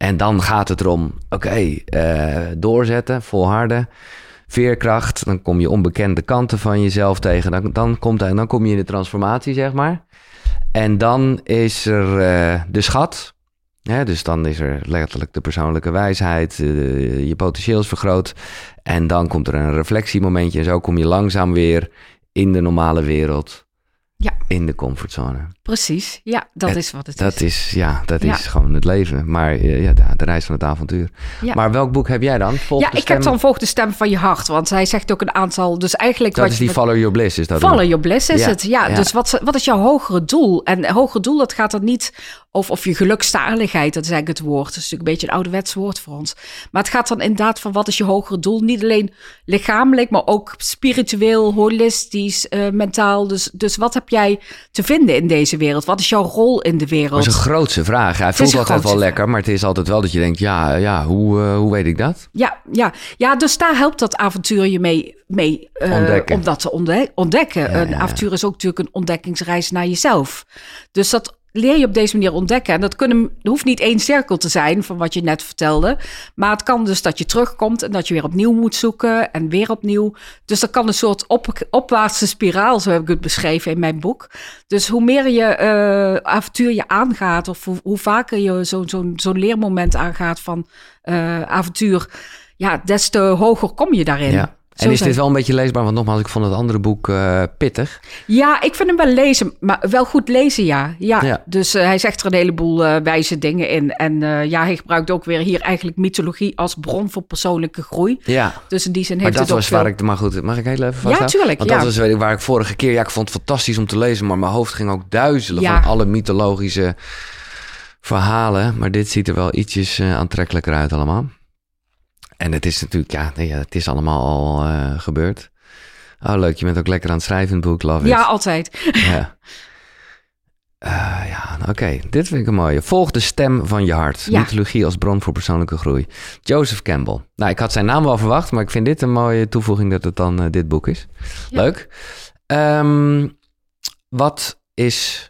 En dan gaat het erom, oké, okay, uh, doorzetten, volharden, veerkracht. Dan kom je onbekende kanten van jezelf tegen. Dan, dan, komt, dan kom je in de transformatie, zeg maar. En dan is er uh, de schat. Dus dan is er letterlijk de persoonlijke wijsheid. Uh, je potentieel is vergroot. En dan komt er een reflectiemomentje. En zo kom je langzaam weer in de normale wereld Ja. in de comfortzone. Precies, ja, dat is wat het Dat is. is, ja, dat Ja. is gewoon het leven. Maar eh, ja, de, de reis van het avontuur. Ja. Maar welk boek heb jij dan? Volg Ja, ik stem- heb dan volg de stem van je hart, want hij zegt ook een aantal. Dus eigenlijk Dat wat is die met- Follow Your Bliss, is dat? Follow your bliss is Ja, het. Ja, ja. dus wat, wat is jouw hogere doel? En hogere doel, dat gaat er niet over of je gelukzaligheid, dat is eigenlijk het woord. Dat is natuurlijk een beetje een ouderwets woord voor ons. Maar het gaat dan inderdaad van wat is je hogere doel? Niet alleen lichamelijk, maar ook spiritueel, holistisch, eh, mentaal. Dus, dus wat heb jij te vinden in deze wereld? Wat is jouw rol in de wereld? Dat is een grootse vraag. Hij voelt altijd wel lekker, maar het is altijd wel dat je denkt, ja, ja hoe, eh, hoe weet ik dat? Ja, ja. ja, dus daar helpt dat avontuur je mee, mee Ontdekken. om dat te ontde- ontdekken. Ja, een ja. avontuur is ook natuurlijk een ontdekkingsreis naar jezelf. Dus dat leer je op deze manier ontdekken. En dat kunnen, hoeft niet één cirkel te zijn van wat je net vertelde. Maar het kan dus dat je terugkomt en dat je weer opnieuw moet zoeken en weer opnieuw. Dus dat kan een soort op, opwaartse spiraal, zo heb ik het beschreven in mijn boek. Dus hoe meer je eh, avontuur je aangaat, of hoe, vaker je zo'n leermoment aangaat van eh, avontuur, ja, des te hoger kom je daarin. Ja. En is dit wel een beetje leesbaar? Want nogmaals, ik vond het andere boek eh, pittig. Ja, ik vind hem wel lezen, maar wel goed lezen, ja. Ja, Ja. dus eh, hij zegt er een heleboel eh, wijze dingen in. En ja, hij gebruikt ook weer hier eigenlijk mythologie als bron voor persoonlijke groei. Ja. Dus in die zin Maar heeft dat het ook was waar veel- ik... Maar goed, mag ik heel even vasthouden? tuurlijk, Want ja. dat was weet ik, waar ik vorige keer... Ja, ik vond het fantastisch om te lezen, maar mijn hoofd ging ook duizelen Ja. van alle mythologische verhalen. Maar dit ziet er wel ietsjes aantrekkelijker uit allemaal. En het is natuurlijk, ja, nee, het is allemaal al eh, gebeurd. Oh, leuk. Je bent ook lekker aan het schrijven in het boek, love it. Ja, altijd. Ja. Eh, ja, oké. Dit vind ik een mooie. Volg de stem van je hart. Ja. Mythologie als bron voor persoonlijke groei. Joseph Campbell. Nou, ik had zijn naam wel verwacht, maar ik vind dit een mooie toevoeging dat het dan eh, dit boek is. Ja. Leuk. Ehm, wat is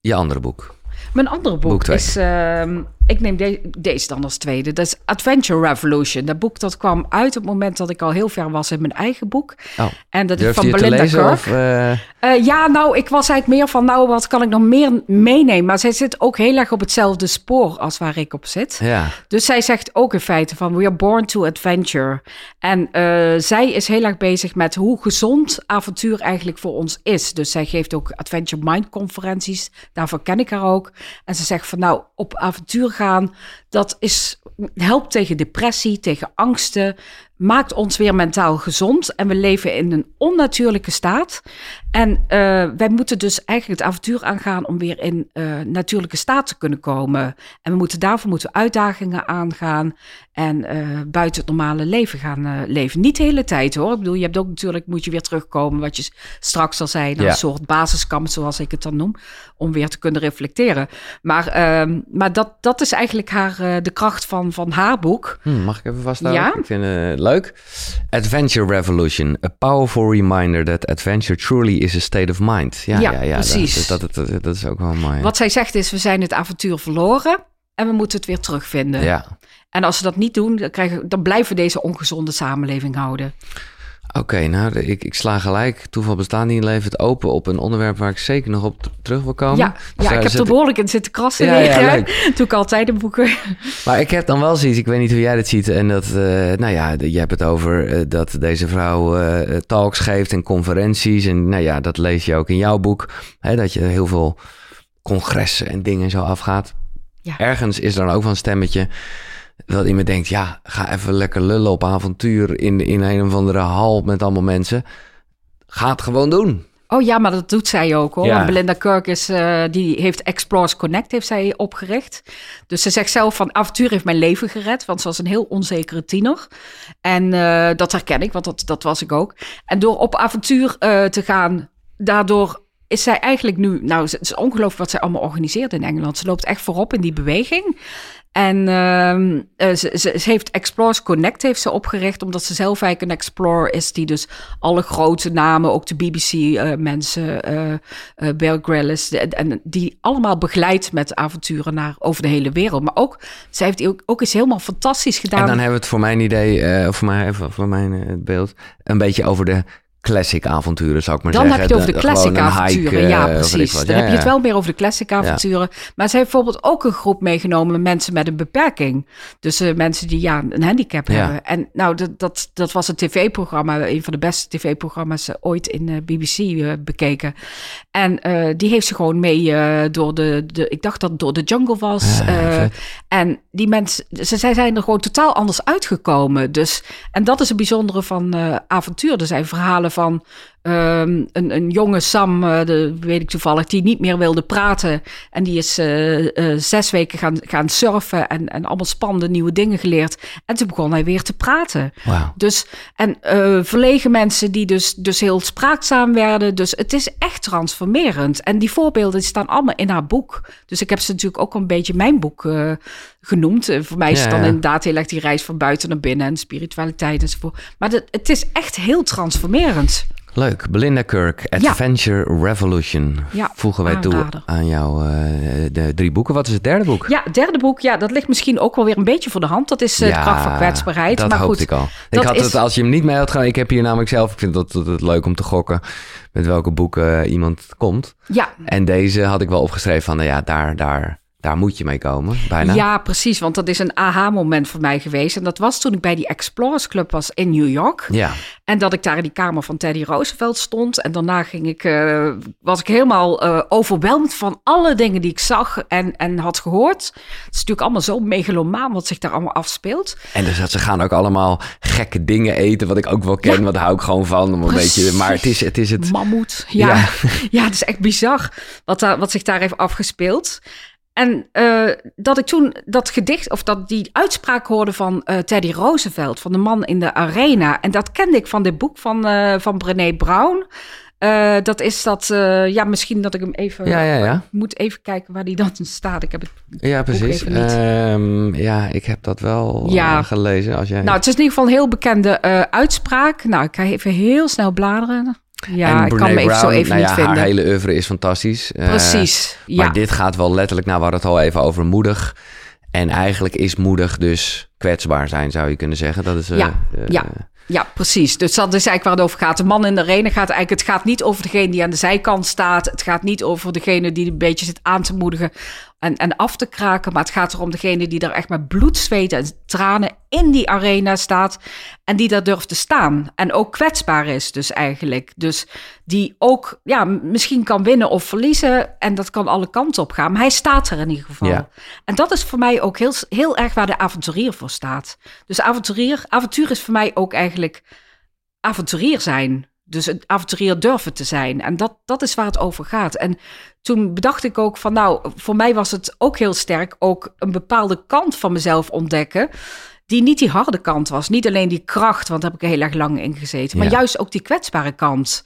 je andere boek? Mijn andere boek, is... ehm, ik neem de- deze dan als tweede. Dat is Adventure Revolution. Dat boek dat kwam uit op het moment dat ik al heel ver was in mijn eigen boek. Oh, En dat is van Belinda. Of, eh, Eh, ja, nou, ik was eigenlijk meer van, nou, wat kan ik nog meer meenemen? Maar zij zit ook heel erg op hetzelfde spoor als waar ik op zit. ja, Dus zij zegt ook in feite van, we are born to adventure. En eh, zij is heel erg bezig met hoe gezond avontuur eigenlijk voor ons is. Dus zij geeft ook Adventure Mind conferenties. Daarvoor ken ik haar ook. En ze zegt van, nou, op avontuur gaan, dat is, helpt tegen depressie, tegen angsten. Maakt ons weer mentaal gezond. En we leven in een onnatuurlijke staat. En eh, wij moeten dus eigenlijk het avontuur aangaan om weer in eh, natuurlijke staat te kunnen komen. En we moeten daarvoor moeten we uitdagingen aangaan en eh, buiten het normale leven gaan leven. Niet de hele tijd hoor. Ik bedoel, je hebt ook natuurlijk, moet je weer terugkomen, wat je straks al zei, naar Ja. een soort basiskamp, zoals ik het dan noem, om weer te kunnen reflecteren. Maar, ehm, maar dat, dat is eigenlijk haar, eh, de kracht van, van haar boek. Hm, mag ik even vasthouden? Ja. Ik vind het leuk. Adventure Revolution. A powerful reminder that adventure truly is a state of mind. Ja, ja, Ja, ja, precies. Dat, dat, dat, dat is ook wel mooi. Wat zij zegt is, we zijn het avontuur verloren en we moeten het weer terugvinden. Ja. En als ze dat niet doen, dan, krijgen, dan blijven we deze ongezonde samenleving houden. Oké, nou, de- ik, ik sla gelijk, toeval bestaat niet, leven het open op een onderwerp waar ik zeker nog op terug wil komen. Ja, Dus ja ik heb er behoorlijk in zitten krassen Ja, weer. ja. Doe ik altijd in boeken. Maar ik heb dan wel zoiets, ik weet niet hoe jij dit ziet. En dat, eh, nou ja, de- je hebt het over eh, dat deze vrouw eh, talks geeft en conferenties. En nou ja, dat lees je ook in jouw boek. Hè, dat je heel veel congressen en dingen zo afgaat. Ja. Ergens is er dan ook wel een stemmetje dat iemand denkt... ja, ga even lekker lullen op avontuur in, in een of andere hal met allemaal mensen. Ga het gewoon doen. Oh ja, maar dat doet zij ook hoor. Ja. Belinda Kirk is, eh, die heeft Explorers Connect heeft zij opgericht. Dus ze zegt zelf van avontuur heeft mijn leven gered. Want ze was een heel onzekere tiener. En eh, dat herken ik, want dat, dat was ik ook. En door op avontuur eh, te gaan, daardoor is zij eigenlijk nu... Nou, het is ongelooflijk wat zij allemaal organiseert in Engeland. Ze loopt echt voorop in die beweging. En ehm, eh, ze, ze, heeft Explorers Connect heeft ze opgericht, omdat ze zelf eigenlijk een explorer is die dus alle grote namen, ook de BBC-mensen, eh eh Bear Grylls, de- en die allemaal begeleidt met avonturen naar over de hele wereld. Maar ook, zij heeft ook, ook helemaal fantastisch gedaan. En dan hebben we het voor mijn idee, eh, of voor, mij, voor mijn eh, beeld, een beetje over de classic avonturen, zou ik maar Dan zeggen. heb je het over de classic avonturen. hike, ja, eh, precies. Dan Ja, heb je het wel meer over de classic avonturen. Maar ze heeft bijvoorbeeld ook een groep meegenomen met mensen met een beperking. Dus eh, mensen die ja, een handicap hebben. En nou, dat, dat, dat was een tv-programma, een van de beste tv-programma's eh, ooit in BBC bekeken. En die heeft ze gewoon mee door de, de, ik dacht dat het door de jungle was. Vet. en die mensen, ze, zij zijn er gewoon totaal anders uitgekomen. Dus, en dat is het bijzondere van avontuur. Er zijn verhalen van ehm, een, een jonge Sam, eh, de, weet ik toevallig, die niet meer wilde praten. En die is eh, eh, zes weken gaan, gaan surfen en, en allemaal spannende nieuwe dingen geleerd. En toen begon hij weer te praten. Dus, en verlegen mensen die dus, dus heel spraakzaam werden. Dus het is echt transformerend. En die voorbeelden staan allemaal in haar boek. Dus ik heb ze natuurlijk ook een beetje mijn boek genoemd. Voor mij is het dan ja. inderdaad heel erg die reis van buiten naar binnen en spiritualiteit enzovoort. Maar het, het is echt heel transformerend. Leuk. Belinda Kirk, Adventure Revolution. Ja, Voegen wij toe aan jouw eh, de drie boeken. Wat is het derde boek? Ja, het derde boek, ja, dat ligt misschien ook wel weer een beetje voor de hand. Dat is eh, de kracht van kwetsbaarheid. Dat maar hoopte goed, ik al. Ik dat had is- het, als je hem niet mee had gedaan, ik heb hier namelijk zelf, ik vind dat, dat het leuk om te gokken met welke boeken eh, iemand komt. Ja, En deze had ik wel opgeschreven van, nou ja, daar, daar, daar moet je mee komen, bijna. Ja, precies. Want dat is een aha-moment voor mij geweest. En dat was toen ik bij die Explorers Club was in New York. Ja, En dat ik daar in die kamer van Teddy Roosevelt stond. En daarna ging ik, eh, was ik helemaal eh overweldigd van alle dingen die ik zag en, en had gehoord. Het is natuurlijk allemaal zo megalomaan wat zich daar allemaal afspeelt. en dus dat ze gaan ook allemaal gekke dingen eten, wat ik ook wel ken, Ja. daar hou ik gewoon van. Om een Precies. beetje, maar het is het, is het Mammoet. Ja. Ja. Ja. het is echt bizar wat, daar, wat zich daar heeft afgespeeld. En eh, dat ik toen dat gedicht, of dat die uitspraak hoorde van eh, Teddy Roosevelt, van de man in de arena. En dat kende ik van dit boek van, eh van Brené Brown. Dat is dat, ja, misschien dat ik hem even. Ja, ja, ja. Ik moet even kijken waar die dan staat. Ik heb het. Ja, precies. Ehm, ja, ik heb dat wel Ja. gelezen. Als jij... Nou, het is in ieder geval een heel bekende uitspraak. Nou, ik ga even heel snel bladeren. Ja, En ik kan hem even zo even nou niet vinden. Haar hele oeuvre is fantastisch. Eh, Precies. Ja. Maar dit gaat wel letterlijk, nou we hadden het al even over moedig. En eigenlijk is moedig dus kwetsbaar zijn, zou je kunnen zeggen. Dat is, eh, Ja, eh, ja. Ja, precies. Dus dat is eigenlijk waar het over gaat. De man in de arena gaat eigenlijk... Het gaat niet over degene die aan de zijkant staat. Het gaat niet over degene die een beetje zit aan te moedigen en, en af te kraken. Maar het gaat erom degene die daar echt met bloed, zweet en tranen in die arena staat. En die daar durft te staan. En ook kwetsbaar is dus eigenlijk. Dus die ook ja, misschien kan winnen of verliezen. En dat kan alle kanten op gaan. Maar hij staat er in ieder geval. Ja. En dat is voor mij ook heel, heel erg waar de avonturier voor staat. Dus avonturier, avontuur is voor mij ook eigenlijk avonturier zijn. Dus een avonturier durven te zijn. En dat, dat is waar het over gaat. En toen bedacht ik ook van, nou, voor mij was het ook heel sterk ook een bepaalde kant van mezelf ontdekken. Die niet die harde kant was. Niet alleen die kracht, want daar heb ik er heel erg lang in gezeten. Maar Ja. juist ook die kwetsbare kant.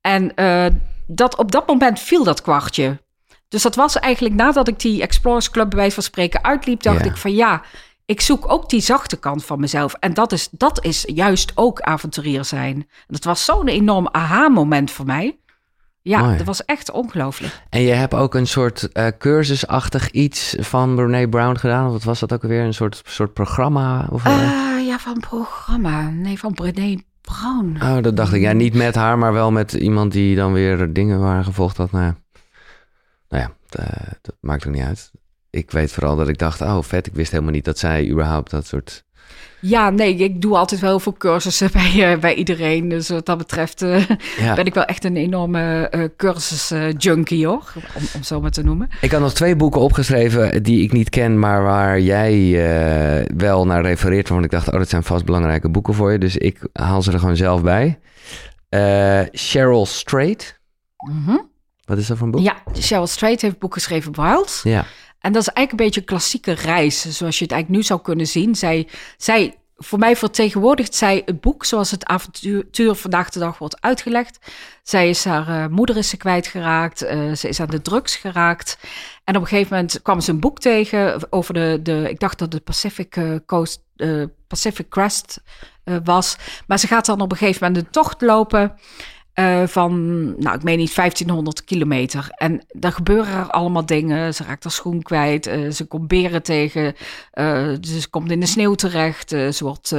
En eh, dat, op dat moment viel dat kwartje. Dus dat was eigenlijk nadat ik die Explorers Club bij wijze van spreken uitliep, dacht Ja. ik van ja, ik zoek ook die zachte kant van mezelf. En dat is, dat is juist ook avonturier zijn. En dat was zo'n enorm aha-moment voor mij. Ja, Mooi. dat was echt ongelooflijk. En je hebt ook een soort eh, cursusachtig iets van Brené Brown gedaan. Wat was dat ook alweer? Een soort, soort programma? Of, eh? Eh, ja, van programma. Nee, van Brené Brown. Oh, dat dacht ik. Ja, niet met haar, maar wel met iemand die dan weer dingen waren gevolgd had. Nou ja, nou ja dat, eh, dat maakt ook niet uit. Ik weet vooral dat ik dacht, oh vet, ik wist helemaal niet dat zij überhaupt dat soort... Ja, nee, ik doe altijd wel heel veel cursussen bij, eh, bij iedereen. Dus wat dat betreft eh, Ja. ben ik wel echt een enorme eh cursus-junkie, hoor. Om, om zo maar te noemen. Ik had nog twee boeken opgeschreven die ik niet ken, maar waar jij wel naar refereert. Want ik dacht, oh, dat zijn vast belangrijke boeken voor je. Dus ik haal ze er gewoon zelf bij. Cheryl Strait. Mhm. Wat is dat voor een boek? Ja, Cheryl Strait heeft een boek geschreven, Wild. Ja. En dat is eigenlijk een beetje een klassieke reis, zoals je het eigenlijk nu zou kunnen zien. Zij, zij, voor mij vertegenwoordigt zij het boek zoals het avontuur vandaag de dag wordt uitgelegd. Zij is haar eh, moeder is ze kwijtgeraakt, eh ze is aan de drugs geraakt. En op een gegeven moment kwam ze een boek tegen over de, de ik dacht dat het Pacific eh, Coast, eh, Pacific Crest was. Maar ze gaat dan op een gegeven moment een tocht lopen. Eh, van, nou, ik meen niet 1500 kilometer. En daar gebeuren er allemaal dingen. Ze raakt haar schoen kwijt, eh, ze komt beren tegen, eh, ze komt in de sneeuw terecht, ze wordt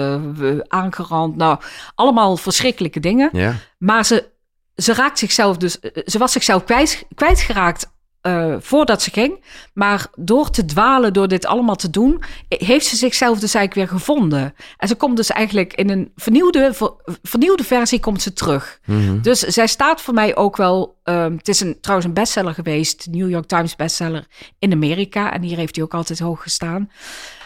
aangerand. Nou, allemaal verschrikkelijke dingen. Ja. Maar ze, ze raakt zichzelf dus, ze was zichzelf kwijt, kwijtgeraakt uh, voordat ze ging. Maar door te dwalen, door dit allemaal te doen, heeft ze zichzelf dus eigenlijk weer gevonden. En ze komt dus eigenlijk in een vernieuwde, ver, vernieuwde versie komt ze terug. Mhm. Dus zij staat voor mij ook wel. Um, het is een, trouwens een bestseller geweest, New York Times bestseller in Amerika. En hier heeft hij ook altijd hoog gestaan.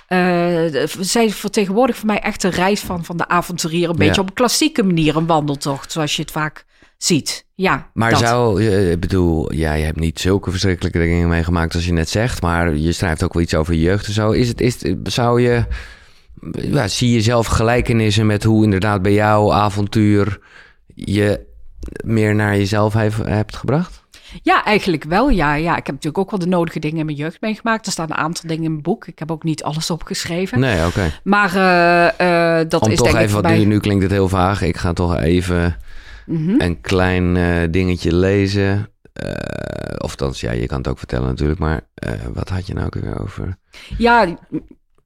Uh, zij vertegenwoordigt voor mij echt een reis van, van de avonturier. Een ja. beetje op een klassieke manier, een wandeltocht, zoals je het vaak ziet. Ja, maar dat. zou, ik bedoel, ja, je hebt niet zulke verschrikkelijke dingen meegemaakt als je net zegt, maar je schrijft ook wel iets over je jeugd en zo. Is het, is het, zou je, ja, zie je zelf gelijkenissen met hoe inderdaad bij jou avontuur je meer naar jezelf heeft, hebt gebracht? Ja, eigenlijk wel. Ja, ja, ik heb natuurlijk ook wel de nodige dingen in mijn jeugd meegemaakt. Er staan een aantal dingen in mijn boek. Ik heb ook niet alles opgeschreven. Nee, oké. Maar uh, uh, dat Om is toch denk even, ik wat nu, nu klinkt het heel vaag. Ik ga toch even Mhm. een klein uh, dingetje lezen. Uh, of dan, ja, je kan het ook vertellen natuurlijk. Maar uh, wat had je nou ook weer over? Ja,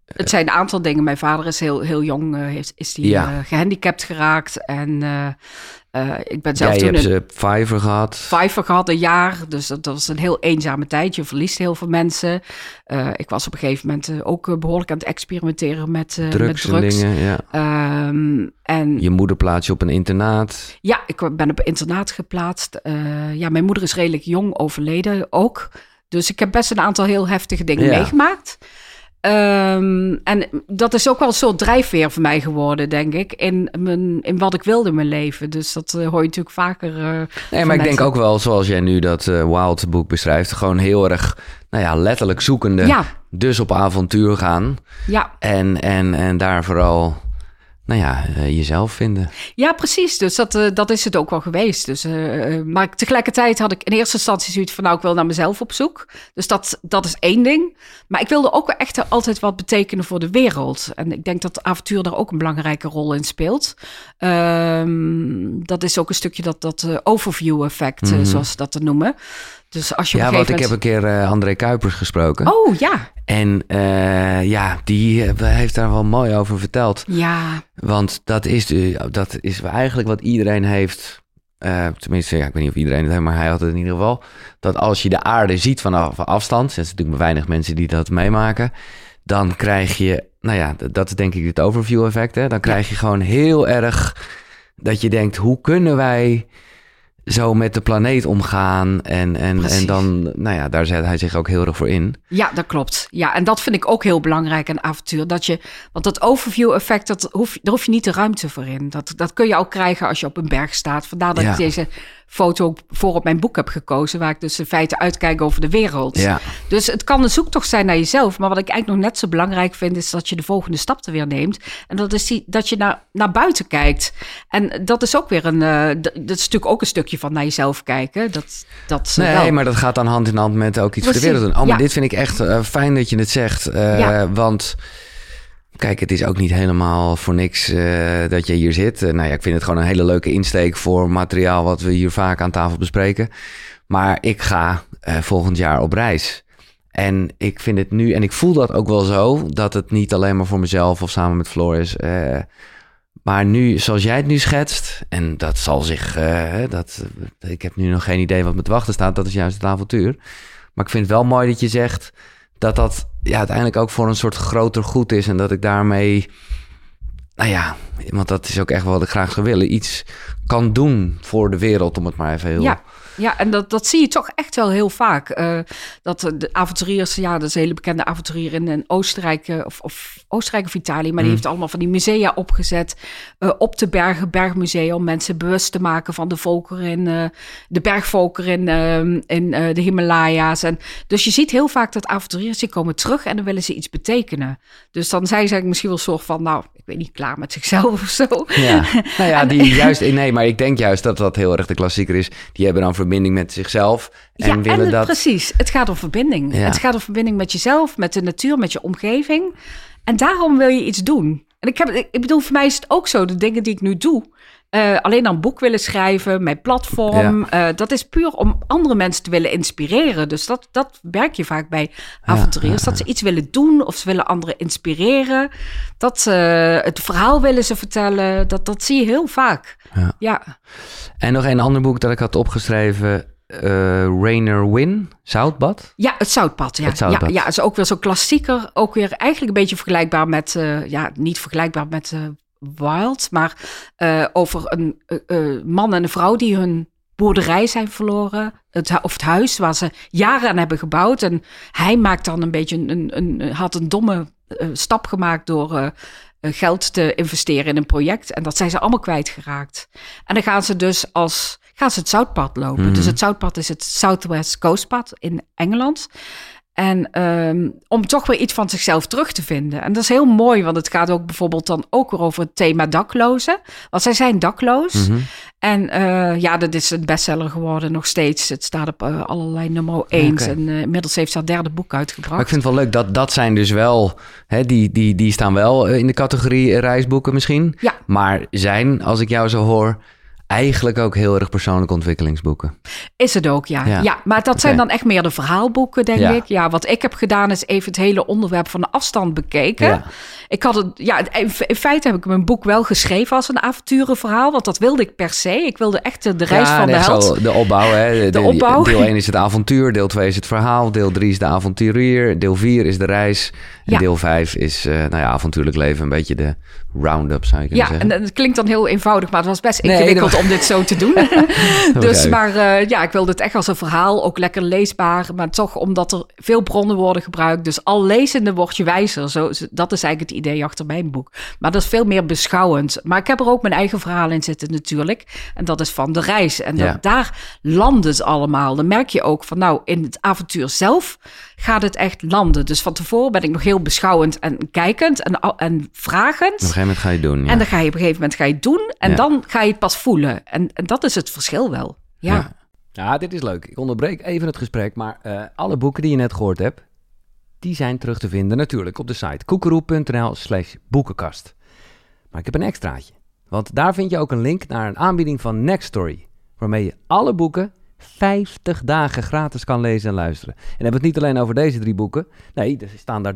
het zijn een aantal dingen. Mijn vader is heel, heel jong, heeft, is die Ja. gehandicapt geraakt. En uh, ik ben zelf Ja, je toen hebt een Fiverr gehad. vijver gehad, een jaar. Dus dat, dat was een heel eenzame tijd. Je verliest heel veel mensen. Uh, ik was op een gegeven moment uh, ook behoorlijk aan het experimenteren met, uh, drugs, met drugs. en dingen, ja. Um, en Je moeder plaats je op een internaat. ja, ik ben op internaat geplaatst. Ja, mijn moeder is redelijk jong overleden ook. Dus ik heb best een aantal heel heftige dingen Ja. meegemaakt. Um, en dat is ook wel een soort drijfveer voor mij geworden, denk ik, in, mijn, in wat ik wilde in mijn leven. Dus dat uh, hoor je natuurlijk vaker. Uh, Nee, maar ik denk ook wel, zoals jij nu dat uh, Wild boek beschrijft, gewoon heel erg, nou ja, letterlijk zoekende. Ja. Dus op avontuur gaan. Ja. En, en, en daar vooral, nou ja, uh, jezelf vinden. Ja, precies. Dus dat, uh, dat is het ook wel geweest. Dus, uh, maar tegelijkertijd had ik in eerste instantie zoiets van... nou, ik wil naar mezelf op zoek. Dus dat, dat is één ding. Maar ik wilde ook echt altijd wat betekenen voor de wereld. En ik denk dat avontuur daar ook een belangrijke rol in speelt. Um, dat is ook een stukje dat, dat overview-effect, mm -hmm. zoals ze dat te noemen. Dus als je ja, want ik heb een keer uh, André Kuipers gesproken. Oh, ja. En uh, ja, die heeft daar wel mooi over verteld. Ja. Want dat is, dat is eigenlijk wat iedereen heeft. Tenminste, ja, ik weet niet of iedereen het heeft, maar hij had het in ieder geval. Dat als je de aarde ziet vanaf afstand, er zijn natuurlijk maar weinig mensen die dat meemaken. Dan krijg je, nou ja, dat is denk ik het overview effect. Hè? Dan krijg je gewoon heel erg dat je denkt, hoe kunnen wij zo met de planeet omgaan. En, en, en dan, nou ja, daar zet hij zich ook heel erg voor in. Ja, dat klopt. Ja, en dat vind ik ook heel belangrijk aan avontuur. Dat je, want dat overview-effect, dat hoef, daar hoef je niet de ruimte voor in. Dat, dat kun je ook krijgen als je op een berg staat. Vandaar dat Ja. ik deze foto voor op mijn boek heb gekozen, waar ik dus in feite uitkijk over de wereld. Ja. Dus het kan een zoektocht zijn naar jezelf. Maar wat ik eigenlijk nog net zo belangrijk vind, is dat je de volgende stap er weer neemt. En dat is die, dat je naar, naar buiten kijkt. En dat is ook weer een. eh, dat is natuurlijk ook een stukje van naar jezelf kijken. Dat, dat Nee, wel. maar dat gaat dan hand in hand met ook iets voor de wereld doen. Oh, maar ja. dit vind ik echt eh, fijn dat je het zegt. eh, Ja. Want kijk, het is ook niet helemaal voor niks eh, dat je hier zit. Eh, nou ja, ik vind het gewoon een hele leuke insteek voor materiaal wat we hier vaak aan tafel bespreken. Maar ik ga eh, volgend jaar op reis. En ik vind het nu, en ik voel dat ook wel zo, dat het niet alleen maar voor mezelf of samen met Floor is. maar nu, zoals jij het nu schetst, en dat zal zich, dat, ik heb nu nog geen idee wat me te wachten staat, dat is juist het avontuur. Maar ik vind het wel mooi dat je zegt dat dat ja, uiteindelijk ook voor een soort groter goed is. En dat ik daarmee, nou ja, want dat is ook echt wat ik graag zou willen, iets kan doen voor de wereld, om het maar even heel... Ja, ja en dat, dat zie je toch echt wel heel vaak. eh, dat de avonturiers, ja, dat is een hele bekende avonturier in, in Oostenrijk, eh, of, of Oostenrijk of Italië, maar die Mm. heeft allemaal van die musea opgezet eh, op de bergen, bergmusea, om mensen bewust te maken van de volkeren in, de bergvolkeren in, eh, in de Himalaya's. En, dus je ziet heel vaak dat avonturiers, die komen terug en dan willen ze iets betekenen. Dus dan zijn ze eigenlijk misschien wel soort van, nou, ik weet niet, klaar met zichzelf of zo. Ja, nou ja, die juist, nee, maar ik denk juist dat dat heel erg de klassieker is. Die hebben dan verbinding met zichzelf en ja, willen en dat. precies. Het gaat om verbinding. Ja. Het gaat om verbinding met jezelf, met de natuur, met je omgeving. En daarom wil je iets doen. En ik, heb, ik bedoel, voor mij is het ook zo, de dingen die ik nu doe, eh, alleen dan boek willen schrijven, mijn platform. Eh, dat is puur om andere mensen te willen inspireren. Dus dat, dat werk je vaak bij avonturiers. Dat ze iets willen doen of ze willen anderen inspireren. Dat ze het verhaal willen ze vertellen. Dat, dat zie je heel vaak. Ja. En nog een ander boek dat ik had opgeschreven. Uh, Rainer Win, Zoutbad? Ja, het Zoutpad. Ja, het ja, ja is ook weer zo'n klassieker. Ook weer eigenlijk een beetje vergelijkbaar met, uh, ja, niet vergelijkbaar met uh, Wild, maar uh, over een man en een vrouw die hun boerderij zijn verloren. Het, of het huis waar ze jaren aan hebben gebouwd. En hij maakt dan een beetje een, een, een had een domme stap gemaakt door geld te investeren in een project. En dat zijn ze allemaal kwijtgeraakt. En dan gaan ze dus als gaan ze het zoutpad lopen. Dus mhm. het zoutpad is het Southwest Coastpad in Engeland. En um, om toch weer iets van zichzelf terug te vinden. En dat is heel mooi, want het gaat ook bijvoorbeeld dan ook weer over het thema daklozen. Want zij zijn dakloos. Mm -hmm. En uh, ja, dat is een bestseller geworden nog steeds. Het staat op uh, allerlei nummer 1. Okay. En uh, inmiddels heeft ze haar derde boek uitgebracht. Maar ik vind het wel leuk dat dat zijn dus wel, hè, die, die, die staan wel in de categorie reisboeken misschien. Ja. Maar zijn, als ik jou zo hoor, eigenlijk ook heel erg persoonlijke ontwikkelingsboeken. Is het ook, ja. Ja, maar dat zijn dan echt meer de verhaalboeken, denk ik. Ja, wat ik heb gedaan is even het hele onderwerp van de afstand bekeken. Ja. Ik had het, ja, in feite heb ik mijn boek wel geschreven als een avonturenverhaal, want dat wilde ik per se. Ik wilde echt de reis van de held. Zo, de opbouw, hè. De, de opbouw. Deel 1 is het avontuur, deel 2 is het verhaal, deel 3 is de avonturier, deel 4 is de reis en deel 5 is, uh, nou ja, avontuurlijk leven, een beetje de round-up zou je kunnen ja, zeggen. Ja, en het klinkt dan heel eenvoudig, maar het was best ingewikkeld nee, om dit zo te doen. dus, maar uh, ja, ik wilde het echt als een verhaal, ook lekker leesbaar, maar toch omdat er veel bronnen worden gebruikt. Dus al lezende word je wijzer. Zo, dat is eigenlijk het idee achter mijn boek. Maar dat is veel meer beschouwend. Maar ik heb er ook mijn eigen verhaal in zitten natuurlijk. En dat is van de reis. En ja. dat, daar landt het allemaal. Dan merk je ook van nou, in het avontuur zelf gaat het echt landen. Dus van tevoren ben ik nog heel beschouwend en kijkend en, en vragend. Op een gegeven moment ga je doen. Ja. En dan ga je op een gegeven moment ga je doen. En ja. dan ga je het pas voelen. En, en dat is het verschil wel. Ja. ja. Ja, dit is leuk. Ik onderbreek even het gesprek, maar uh, alle boeken die je net gehoord hebt, die zijn terug te vinden natuurlijk op de site koekeroe.nl slash boekenkast. Maar ik heb een extraatje, want daar vind je ook een link naar een aanbieding van Nextory, waarmee je alle boeken 50 dagen gratis kan lezen en luisteren. En hebben we het niet alleen over deze drie boeken. Nee, er staan daar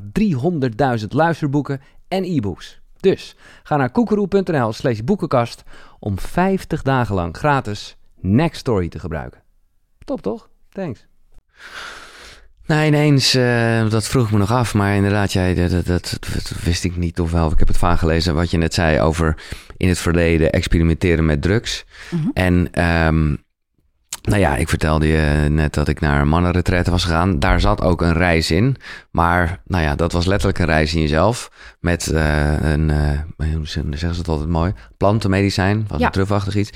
300.000 luisterboeken en e-books. Dus ga naar koekeroe.nl slash boekenkast om 50 dagen lang gratis Nextory te gebruiken. Top toch? Thanks. Nou, ineens, uh, dat vroeg me nog af, maar inderdaad, jij, dat, dat, dat, wist ik niet of wel. Ik heb het vaak gelezen wat je net zei over in het verleden experimenteren met drugs. Mm -hmm. En um, nou ja, ik vertelde je net dat ik naar een mannenretraite was gegaan. Daar zat ook een reis in. Maar nou ja, dat was letterlijk een reis in jezelf. Met uh, een, uh, hoe zeggen ze het altijd mooi, plantenmedicijn. Was ja. een terugwachtig iets.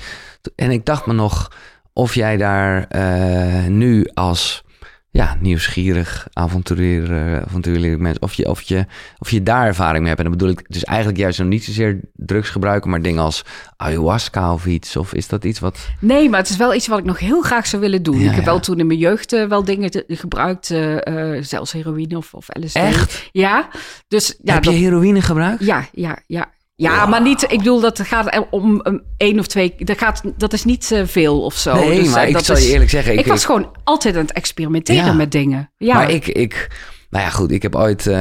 En ik dacht me nog of jij daar uh, nu als ja, nieuwsgierig, avontuurier, avontuurlijk mens. Of je, of, je, of je daar ervaring mee hebt. En dan bedoel ik dus eigenlijk juist zo niet zozeer drugs gebruiken, maar dingen als ayahuasca of iets. Of is dat iets wat... Nee, maar het is wel iets wat ik nog heel graag zou willen doen. Ja, ik heb ja. wel toen in mijn jeugd uh, wel dingen te, gebruikt, uh, uh, zelfs heroïne of, of LSD. Echt? Ja. Dus, ja, heb dat... je heroïne gebruikt? Ja, ja, ja. Ja, maar niet. Ik bedoel, dat gaat om één of twee. Dat, gaat, dat is niet uh, veel of zo. Nee, dus, maar uh, ik zal je eerlijk zeggen. Ik, ik was gewoon altijd aan het experimenteren ja, met dingen. Ja. Maar ik, ik. Nou ja, goed. Ik heb ooit uh,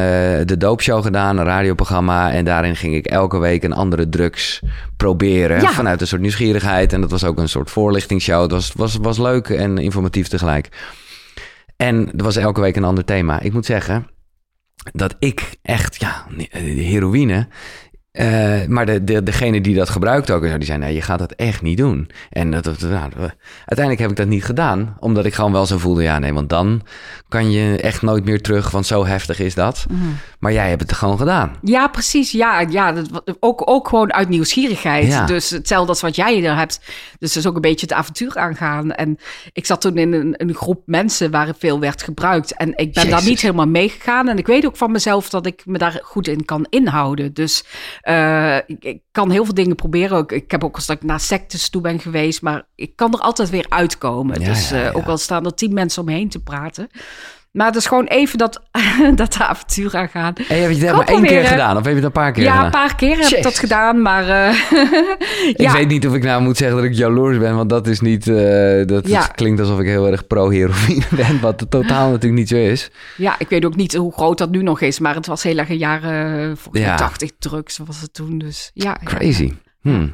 de doopshow gedaan, een radioprogramma. En daarin ging ik elke week een andere drugs proberen. Ja. Vanuit een soort nieuwsgierigheid. En dat was ook een soort voorlichtingsshow. Het was, was, was leuk en informatief tegelijk. En er was elke week een ander thema. Ik moet zeggen dat ik echt, ja, heroïne. Uh, maar de, de, degene die dat gebruikt ook, die zei: Nee, je gaat dat echt niet doen. En dat, dat, nou, uiteindelijk heb ik dat niet gedaan, omdat ik gewoon wel zo voelde: Ja, nee, want dan kan je echt nooit meer terug, want zo heftig is dat. Mm. Maar jij hebt het gewoon gedaan. Ja, precies. Ja, ja dat, ook, ook gewoon uit nieuwsgierigheid. Ja. Dus hetzelfde als wat jij er hebt. Dus dus ook een beetje het avontuur aangaan. En ik zat toen in een, een groep mensen waar veel werd gebruikt. En ik ben Jezus. daar niet helemaal meegegaan. En ik weet ook van mezelf dat ik me daar goed in kan inhouden. Dus. Uh, ik, ik, kan heel veel dingen proberen. Ook, ik heb ook als dat ik naar sectes toe ben geweest, maar ik kan er altijd weer uitkomen. Ja, dus ja, ja. ook al staan er tien mensen omheen te praten. Maar het is gewoon even dat, dat avontuur aan gaan. En heb je het maar één keer gedaan? Of heb je het een paar keer ja, gedaan? een paar keer heb ik dat gedaan, maar... Uh, ik ja. weet niet of ik nou moet zeggen dat ik jaloers ben, want dat is niet... Uh, dat ja. klinkt alsof ik heel erg pro-heroïne ben, wat het totaal natuurlijk niet zo is. Ja, ik weet ook niet hoe groot dat nu nog is, maar het was heel erg een jaren, volgens mij 80 drugs was het toen, dus ja. Crazy. Hmm.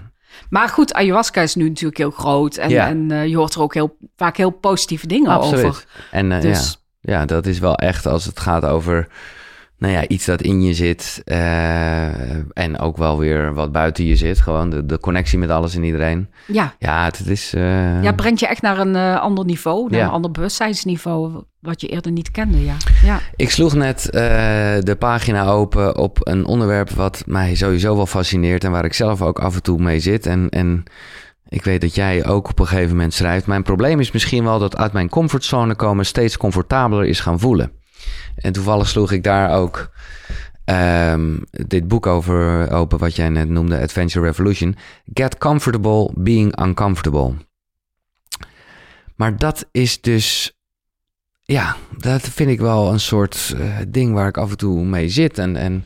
Maar goed, ayahuasca is nu natuurlijk heel groot. En, ja. en uh, je hoort er ook heel, vaak heel positieve dingen Absoluut. over. En uh, dus... ja. Ja, dat is wel echt als het gaat over nou ja, iets dat in je zit. Uh, en ook wel weer wat buiten je zit. Gewoon de, de connectie met alles en iedereen. Ja. Ja, het, het is... Ja, het brengt je echt naar een ander niveau. Naar ja. een ander bewustzijnsniveau. Wat je eerder niet kende, ja. ja. Ik sloeg net de pagina open op een onderwerp wat mij sowieso wel fascineert. En waar ik zelf ook af en toe mee zit. En, en ik weet dat jij ook op een gegeven moment schrijft. Mijn probleem is misschien wel dat uit mijn comfortzone komen steeds comfortabeler is gaan voelen. En toevallig sloeg ik daar ook um, dit boek over open, wat jij net noemde, Adventure Revolution. Get comfortable being uncomfortable. Maar dat is dus ja, dat vind ik wel een soort uh, ding waar ik af en toe mee zit. En, en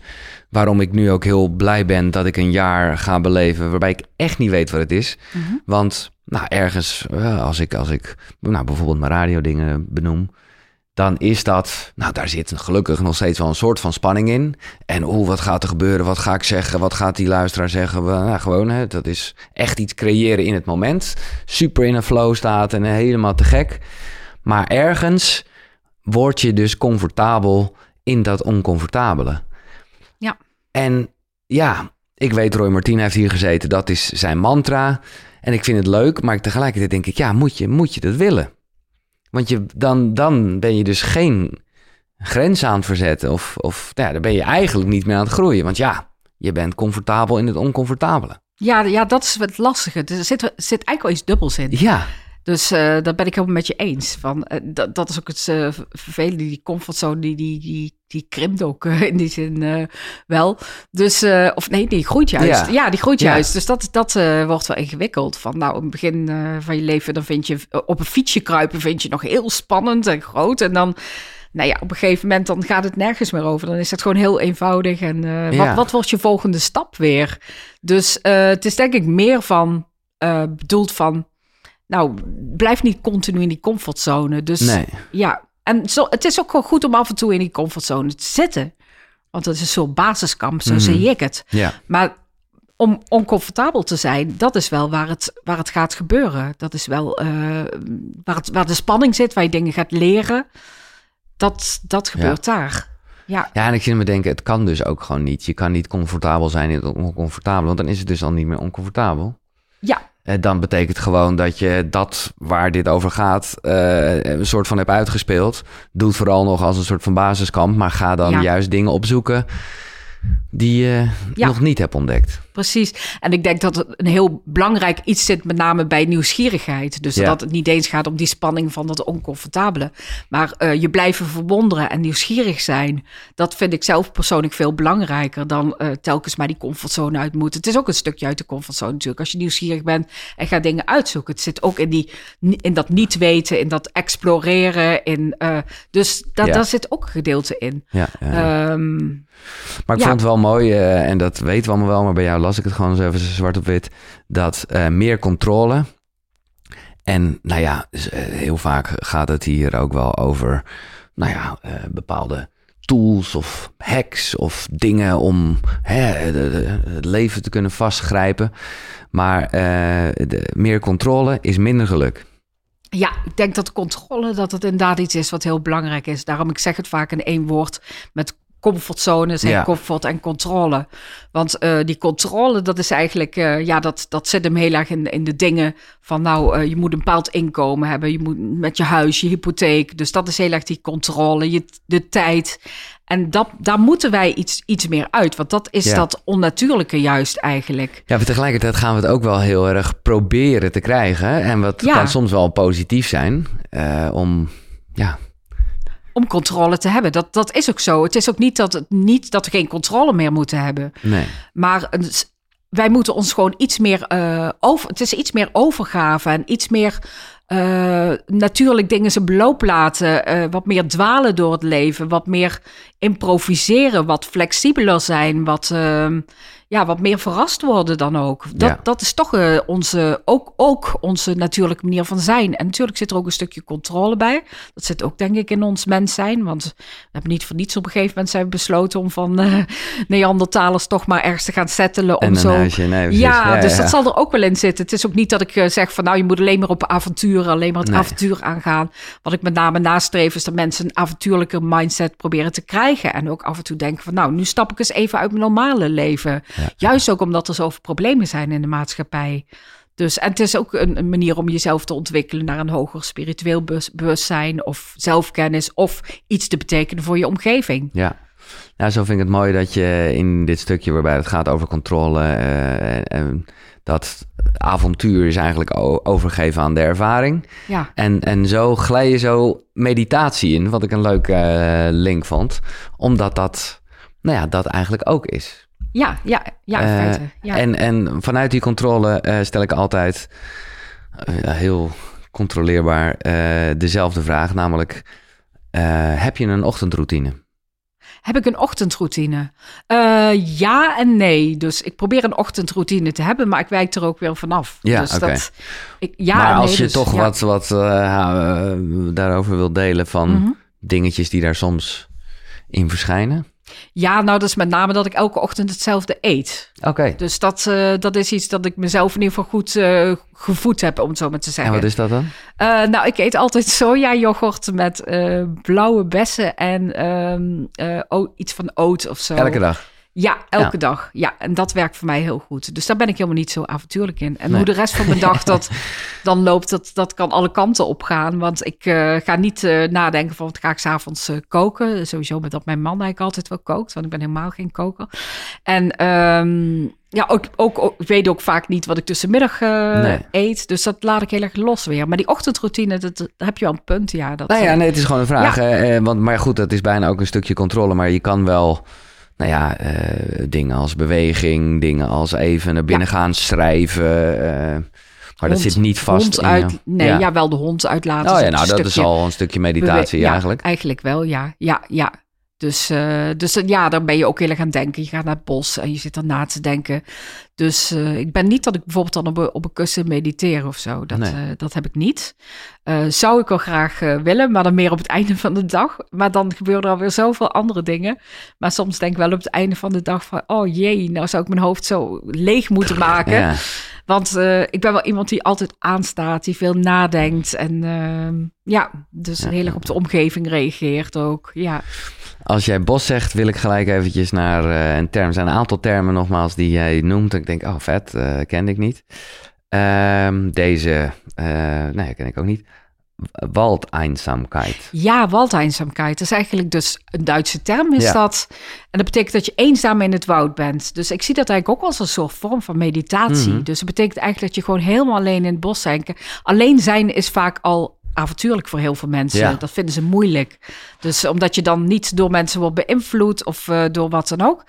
waarom ik nu ook heel blij ben dat ik een jaar ga beleven waarbij ik echt niet weet wat het is. Mm -hmm. Want nou, ergens, uh, als ik, als ik nou, bijvoorbeeld mijn radiodingen benoem, dan is dat, nou daar zit gelukkig nog steeds wel een soort van spanning in. En oh, wat gaat er gebeuren? Wat ga ik zeggen? Wat gaat die luisteraar zeggen? Nou, gewoon, hè, dat is echt iets creëren in het moment. Super in een flow staat en helemaal te gek. Maar ergens word je dus comfortabel in dat oncomfortabele. En ja, ik weet, Roy Martin heeft hier gezeten, dat is zijn mantra. En ik vind het leuk, maar tegelijkertijd denk ik, ja, moet je, moet je dat willen? Want je, dan, dan ben je dus geen grens aan het verzetten. Of, of ja, dan ben je eigenlijk niet meer aan het groeien. Want ja, je bent comfortabel in het oncomfortabele. Ja, ja dat is het lastige. Er zit, zit eigenlijk wel iets dubbels in. Ja. Dus uh, dat ben ik helemaal met je eens. Van, uh, dat, dat is ook het uh, vervelende. Die comfortzone, die, die, die, die krimpt ook in die zin wel. Dus, of nee, die groeit juist. Ja, ja die groeit ja. juist. Dus dat, dat wordt wel ingewikkeld. Van nou, in het begin van je leven, dan vind je op een fietsje kruipen, vind je nog heel spannend en groot. En dan, nou ja, op een gegeven moment dan gaat het nergens meer over. Dan is het gewoon heel eenvoudig. En wat, wat wordt je volgende stap weer? Dus het is denk ik meer van, bedoeld van nou, blijf niet continu in die comfortzone. Dus nee. ja, en zo, het is ook wel goed om af en toe in die comfortzone te zitten. Want dat is een soort basiskamp, zo mm. zie ik het. Ja. Maar om oncomfortabel te zijn, dat is wel waar het, waar het gaat gebeuren. Dat is wel uh, waar, het, waar de spanning zit, waar je dingen gaat leren. Dat, dat gebeurt ja. daar. Ja. ja, en ik zit me denken, het kan dus ook gewoon niet. Je kan niet comfortabel zijn in het oncomfortabel, want dan is het dus al niet meer oncomfortabel. Ja, dan betekent gewoon dat je dat waar dit over gaat, uh, een soort van hebt uitgespeeld. Doet vooral nog als een soort van basiskamp, maar ga dan ja. juist dingen opzoeken die je ja. nog niet hebt ontdekt. Precies. En ik denk dat het een heel belangrijk iets zit, met name bij nieuwsgierigheid. Dus ja. dat het niet eens gaat om die spanning van dat oncomfortabele. Maar uh, je blijven verwonderen en nieuwsgierig zijn. Dat vind ik zelf persoonlijk veel belangrijker dan uh, telkens maar die comfortzone uit moeten. Het is ook een stukje uit de comfortzone natuurlijk. Als je nieuwsgierig bent en gaat dingen uitzoeken. Het zit ook in, die, in dat niet weten, in dat exploreren. In, uh, dus dat, ja. daar zit ook een gedeelte in. Ja. Um, maar ik vond het wel mooi, en dat weten we allemaal wel, maar bij jou las ik het gewoon zo even zwart op wit, dat uh, meer controle. En nou ja, dus, uh, heel vaak gaat het hier ook wel over, nou ja, bepaalde tools of hacks of dingen om hè, het leven te kunnen vastgrijpen. Maar de, meer controle is minder geluk. Ja, ik denk dat controle dat het inderdaad iets is wat heel belangrijk is. Daarom ik zeg het vaak in één woord met comfortzones en ja. comfort en controle. Want uh, die controle, dat is eigenlijk, uh, ja, dat, dat zit hem heel erg in, in de dingen van, nou, uh, je moet een bepaald inkomen hebben, je moet met je huis, je hypotheek. Dus dat is heel erg die controle, je, de tijd. En dat, daar moeten wij iets, iets meer uit, want dat is ja. dat onnatuurlijke juist eigenlijk. Ja, maar tegelijkertijd gaan we het ook wel heel erg proberen te krijgen. En wat ja. kan soms wel positief zijn om, ja, om controle te hebben. Dat, dat is ook zo. Het is ook niet dat, het, niet dat we geen controle meer moeten hebben. Nee. Maar een, wij moeten ons gewoon iets meer uh, over. Het is iets meer overgave en iets meer eh, natuurlijk dingen ze beloop laten. eh, wat meer dwalen door het leven. Wat meer improviseren. Wat flexibeler zijn. Wat, ehm, ja, wat meer verrast worden dan ook. Dat, Ja. dat is toch eh, onze, ook, ook onze natuurlijke manier van zijn. En natuurlijk zit er ook een stukje controle bij. Dat zit ook denk ik in ons mens zijn. Want we hebben niet voor niets op een gegeven moment zijn we besloten om van eh, Neandertalers toch maar ergens te gaan settelen. Om zo huisje, nee, ja, dus ja. dat zal er ook wel in zitten. Het is ook niet dat ik eh, zeg van nou, je moet alleen maar op avonturen, alleen maar het Nee. avontuur aangaan. Wat ik met name nastreef is dat mensen een avontuurlijke mindset proberen te krijgen. En ook af en toe denken van nou, nu stap ik eens even uit mijn normale leven. Juist ook omdat er zoveel problemen zijn in de maatschappij. Dus, en het is ook een, een manier om jezelf te ontwikkelen naar een hoger spiritueel bewus- bewustzijn of zelfkennis of iets te betekenen voor je omgeving. Ja. ja, zo vind ik het mooi dat je in dit stukje waarbij het gaat over controle, eh, en dat avontuur is eigenlijk overgeven aan de ervaring. Ja, En, en zo glij je zo meditatie in, wat ik een leuke eh, link vond, omdat dat, nou ja, dat eigenlijk ook is. Ja, ja, ja, in Eh, feite. Ja. En, en vanuit die controle eh, stel ik altijd eh, heel controleerbaar dezelfde vraag, namelijk heb je een ochtendroutine? Heb ik een ochtendroutine? Ja en nee. Dus ik probeer een ochtendroutine te hebben, maar ik wijk er ook weer vanaf. Ja, dus dat, ik, ja maar als nee, je dus, toch ja. wat, wat daarover wilt delen van Mhm. dingetjes die daar soms in verschijnen. Ja, nou, dat is met name dat ik elke ochtend hetzelfde eet. Oké, Dus dat, eh, dat is iets dat ik mezelf in ieder geval goed eh, gevoed heb, om het zo maar te en zeggen. wat is dat dan? Eh, nou, ik eet altijd sojayoghurt met eh, blauwe bessen en ehm, eh, iets van oat of zo. Elke dag? Ja, elke Ja. dag. Ja, en dat werkt voor mij heel goed. Dus daar ben ik helemaal niet zo avontuurlijk in. En Nee. hoe de rest van mijn dag dat dan loopt, dat, dat kan alle kanten op gaan. Want ik eh, ga niet eh, nadenken van wat ga ik s'avonds avonds koken. Sowieso met dat mijn man eigenlijk altijd wel kookt, want ik ben helemaal geen koker. En ehm, ja, ook, ook, ook- ik weet ook vaak niet wat ik tussenmiddag Nee. eet. Dus dat laat ik heel erg los weer. Maar die ochtendroutine, dat, dat heb je wel een punt. Ja, dat, Nou ja, nee, het is gewoon een vraag. want, maar goed, dat is bijna ook een stukje controle. Maar je kan wel, nou ja, eh, dingen als beweging, dingen als even naar binnen gaan schrijven. eh, maar dat zit niet vast hond in uit, je- Nee, ja. ja. wel de hond uitlaten. Oh ja, nou dat is al een stukje meditatie Bewe- ja, eigenlijk. Eigenlijk wel, ja. Ja, ja. Dus, eh, dus eh, ja, daar ben je ook heel erg aan denken. Je gaat naar het bos en je zit er na te denken. Dus eh, ik ben niet dat ik bijvoorbeeld dan op een, op een kussen mediteer of zo. Dat, Nee. dat heb ik niet. Zou ik wel graag willen, maar dan meer op het einde van de dag. Maar dan gebeuren er alweer zoveel andere dingen. Maar soms denk ik wel op het einde van de dag van... oh jee, nou zou ik mijn hoofd zo leeg moeten maken. Ja. Want eh, ik ben wel iemand die altijd aanstaat, die veel nadenkt. En ehm, ja, dus Ja. heel erg op de omgeving reageert ook. Ja, Als jij bos zegt, wil ik gelijk eventjes naar eh, een term. Er zijn een aantal termen nogmaals die jij noemt. En ik denk, oh vet, eh kende ik niet. Ehm, deze, nee, ken ik ook niet. Waldeinsamkeit. ja Waldeinsamkeit is eigenlijk dus een Duitse term is Ja. dat. En dat betekent dat je eenzaam in het woud bent. Dus ik zie dat eigenlijk ook als een soort vorm van meditatie. Mhm. Dus het betekent eigenlijk dat je gewoon helemaal alleen in het bos zijn. Alleen zijn is vaak al avontuurlijk voor heel veel mensen. Ja. Dat vinden ze moeilijk. Dus omdat je dan niet door mensen wordt beïnvloed of eh, door wat dan ook.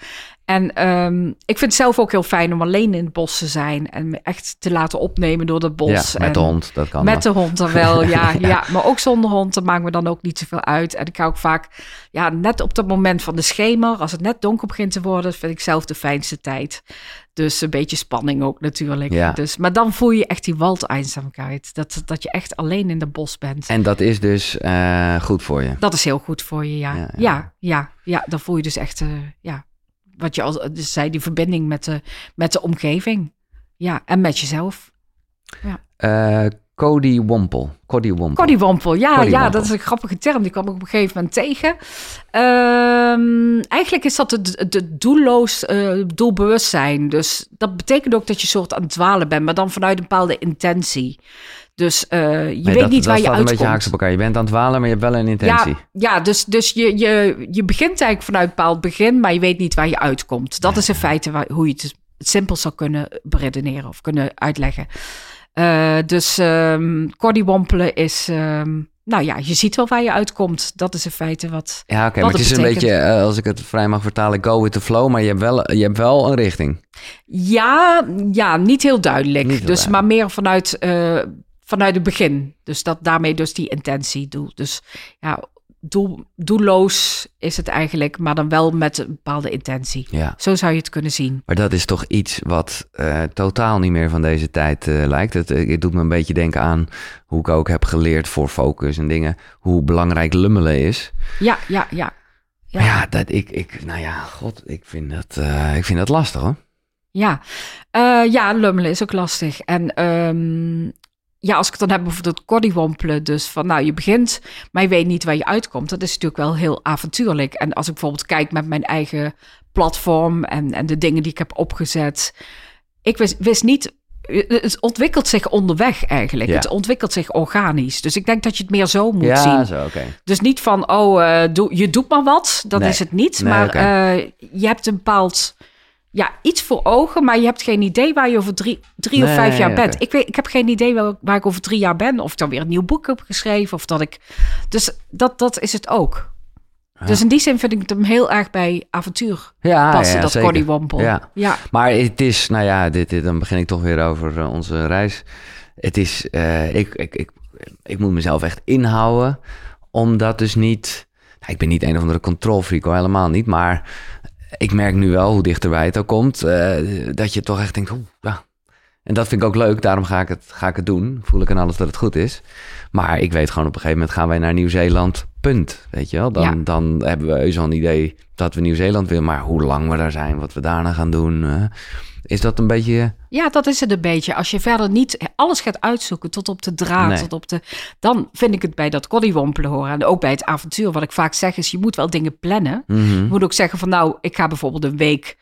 En ehm, ik vind het zelf ook heel fijn om alleen in het bos te zijn en me echt te laten opnemen door het bos. ja, met en de hond, dat kan Met de hond dan wel, ja, Ja. ja. Maar ook zonder hond, dat maakt me dan ook niet zoveel uit. En ik ga ook vaak, ja, net op dat moment van de schemer, als het net donker begint te worden, dat vind ik zelf de fijnste tijd. Dus een beetje spanning ook natuurlijk. Ja. Dus, maar dan voel je echt die waldeinsamkeit. Dat, dat je echt alleen in het bos bent. En dat is dus eh, goed voor je. Dat is heel goed voor je, ja. Ja, Ja, ja. ja, ja. Dan voel je dus echt, eh, ja, wat je al dus zei, die verbinding met de, met de omgeving. Ja, en met jezelf. Eh Cody Wompel. Cody Wompel. Koddywompel, ja, ja, Koddywompel. dat is een grappige term. Die kwam ik op een gegeven moment tegen. Ehm, eigenlijk is dat het, het doelloos eh, doelbewustzijn. Dus dat betekent ook dat je soort aan het dwalen bent, maar dan vanuit een bepaalde intentie. Dus eh, je Nee, weet dat, niet waar je staat een beetje haaks uitkomt. op elkaar. Je bent aan het dwalen, maar je hebt wel een intentie. Ja, ja dus, dus je, je, je begint eigenlijk vanuit een bepaald begin, maar je weet niet waar je uitkomt. Dat is in feite waar, hoe je het, het simpel zou kunnen beredeneren of kunnen uitleggen. Eh, dus ehm wompelen is, ehm, nou ja, je ziet wel waar je uitkomt. Dat is in feite wat. Ja, oké, maar het is een beetje, eh, als ik het vrij mag vertalen, go with the flow, maar je hebt wel, je hebt wel een richting. Ja, ja niet heel duidelijk. Niet heel dus duidelijk. maar meer vanuit. Vanuit het begin. Dus dat daarmee dus die intentie doe. Dus ja, doel, doelloos is het eigenlijk, maar dan wel met een bepaalde intentie. Ja. Zo zou je het kunnen zien. Maar dat is toch iets wat uh, totaal niet meer van deze tijd uh, lijkt. Het, het, doet me een beetje denken aan hoe ik ook heb geleerd voor focus en dingen. Hoe belangrijk lummelen is. Ja, ja, ja. Ja, maar ja dat, ik, ik, nou ja, god, ik vind dat, uh, ik vind dat lastig hoor. Ja, ja, lummelen is ook lastig. En um, ja, als ik het dan heb over koddywompelen, dus van nou, je begint, maar je weet niet waar je uitkomt. Dat is natuurlijk wel heel avontuurlijk. En als ik bijvoorbeeld kijk met mijn eigen platform en, en de dingen die ik heb opgezet. Ik wist, wist niet, het ontwikkelt zich onderweg eigenlijk. Ja. Het ontwikkelt zich organisch. Dus ik denk dat je het meer zo moet Ja, zien. zo, oké. Dus niet van, oh, eh, doe, je doet maar wat. Dat Nee. is het niet. Nee, maar eh, je hebt een bepaald, ja, iets voor ogen, maar je hebt geen idee waar je over drie, drie of Nee, vijf jaar bent. Ik, weet, ik heb geen idee waar, waar ik over drie jaar ben. Of ik dan weer een nieuw boek heb geschreven. Of dat ik. Dus dat, dat is het ook. Dus in die zin vind ik het hem heel erg bij avontuur Ja, passen, ja, dat zeker. Coddywompel. Ja. ja. Maar het is, nou ja, dit, dit- dan begin ik toch weer over eh, onze reis. Het is, eh, ik, ik, ik, ik moet mezelf echt inhouden, omdat dus niet... Nou, ik ben niet een of andere controlfreak, hoor, helemaal niet. Maar ik merk nu wel, hoe dichterbij het ook komt, eh, dat je toch echt denkt, oeh, ja. En dat vind ik ook leuk, daarom ga ik, het, ga ik het doen. Voel ik aan alles dat het goed is. Maar ik weet gewoon op een gegeven moment gaan wij naar Nieuw-Zeeland, punt. Weet je wel, dan, Ja. dan hebben we heus al een idee dat we Nieuw-Zeeland willen. Maar hoe lang we daar zijn, wat we daarna gaan doen, eh, is dat een beetje... Ja, dat is het een beetje. Als je verder niet alles gaat uitzoeken tot op de draad, Nee. tot op de, dan vind ik het bij dat koddywompelen horen. En ook bij het avontuur. Wat ik vaak zeg is, je moet wel dingen plannen. Mhm. Je moet ook zeggen van nou, ik ga bijvoorbeeld een week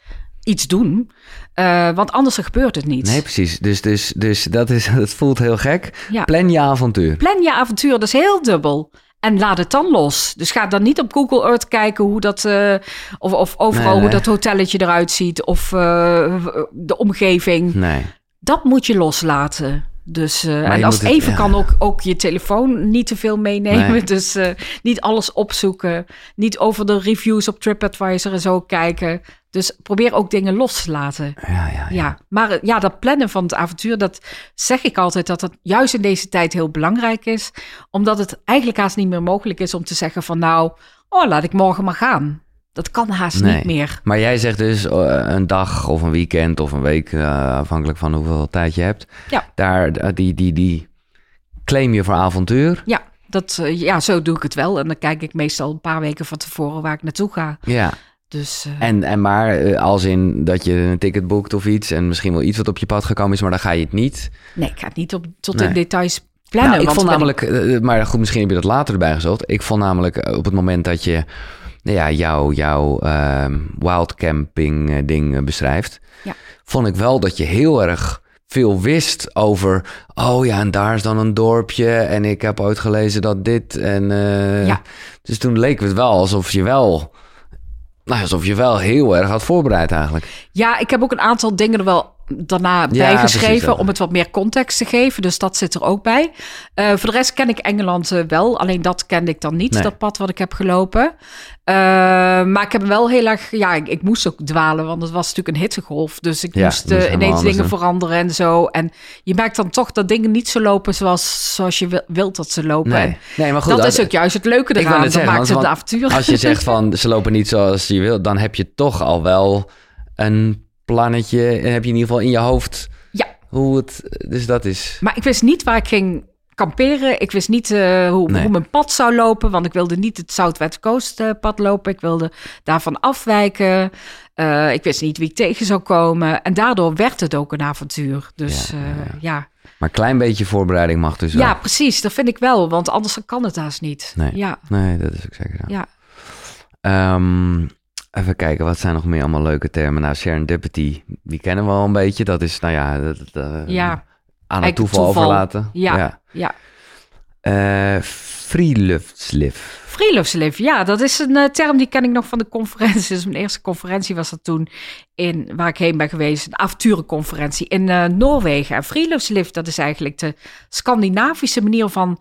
iets doen. Eh, want anders gebeurt het niet. Nee, precies. Dus, dus, dus dat, is, dat voelt heel gek. Ja. Plan je avontuur. Plan je avontuur, dat is heel dubbel. En laat het dan los. Dus ga dan niet op Google Earth kijken hoe dat, eh, of, of overal Nee, nee. hoe dat hotelletje eruit ziet. Of eh, de omgeving. Nee. Dat moet je loslaten. Dus, eh, en als het- even ja. kan, ook, ook je telefoon niet te veel meenemen. Nee. Dus eh, niet alles opzoeken. Niet over de reviews op TripAdvisor en zo kijken. Dus probeer ook dingen los te laten. Ja, ja, ja. Ja, maar eh, ja, dat plannen van het avontuur, dat zeg ik altijd dat dat juist in deze tijd heel belangrijk is. Omdat het eigenlijk haast niet meer mogelijk is om te zeggen van nou, oh laat ik morgen maar gaan. Dat kan haast Nee. niet meer. Maar jij zegt dus eh, een dag of een weekend of een week, eh, afhankelijk van hoeveel tijd je hebt. Ja. Daar, eh, die, die, die claim je voor avontuur. Ja, dat, ja, zo doe ik het wel. En dan kijk ik meestal een paar weken van tevoren waar ik naartoe ga. Ja. Dus En, en maar als in dat je een ticket boekt of iets en misschien wel iets wat op je pad gekomen is, maar dan ga je het niet. nee, ik ga het niet op, tot Nee. in details plannen. nou, ik want vond ik- namelijk, maar goed, misschien heb je dat later erbij gezocht. Ik vond namelijk op het moment dat je nou ja, jouw jouw ehm, wildcamping eh, ding eh, beschrijft, Ja. vond ik wel dat je heel erg veel wist over, oh ja, en daar is dan een dorpje en ik heb ooit gelezen dat dit en eh, Ja. dus toen leek het wel alsof je wel, nou, alsof je wel heel erg had voorbereid eigenlijk. Ja, ik heb ook een aantal dingen er wel daarna bijgeschreven om het wat meer context te geven. Dus dat zit er ook bij. Eh, voor de rest ken ik Engeland eh, wel. Alleen dat kende ik dan niet, Nee. dat pad wat ik heb gelopen. Eh, maar ik heb wel heel erg... Ja, ik, ik moest ook dwalen, want het was natuurlijk een hittegolf. Dus ik Ja, moest ineens anders dingen veranderen en zo. En je merkt dan toch dat dingen niet zo lopen zoals, zoals je wil- wilt dat ze lopen. Nee, nee maar goed. dat als- is ook juist het leuke eraan. net Dat zeggen, maakt het een avontuur. Als je zegt van ze lopen niet zoals je wilt, dan heb je toch al wel een plannetje. En heb je in ieder geval in je hoofd Ja, hoe het. Dus dat is. Maar ik wist niet waar ik ging kamperen. Ik wist niet eh, hoe, Nee. hoe mijn pad zou lopen, want ik wilde niet het Southwest Coast eh, pad lopen. Ik wilde daarvan afwijken. Eh, ik wist niet wie ik tegen zou komen. En daardoor werd het ook een avontuur. Dus Ja, ja, ja, ja. ja. Maar een klein beetje voorbereiding mag dus wel. ja, precies. Dat vind ik wel, want anders kan het haast niet. Nee. Ja, Nee, dat is ook zeker zo. ja. Ehm, even kijken, wat zijn nog meer allemaal leuke termen? Nou, serendipity, die kennen we al een beetje. Dat is, nou ja, dat, dat, eh, Ja, aan het toeval, toeval. overlaten. Ja. ja. Eh, Freeluftsliv. Freeluftsliv, ja, dat is een eh, term die ken ik nog van de conferentie. Dus mijn eerste conferentie was dat toen in waar ik heen ben geweest, een avonturenconferentie in Noorwegen. En Freeluftsliv, dat is eigenlijk de Scandinavische manier van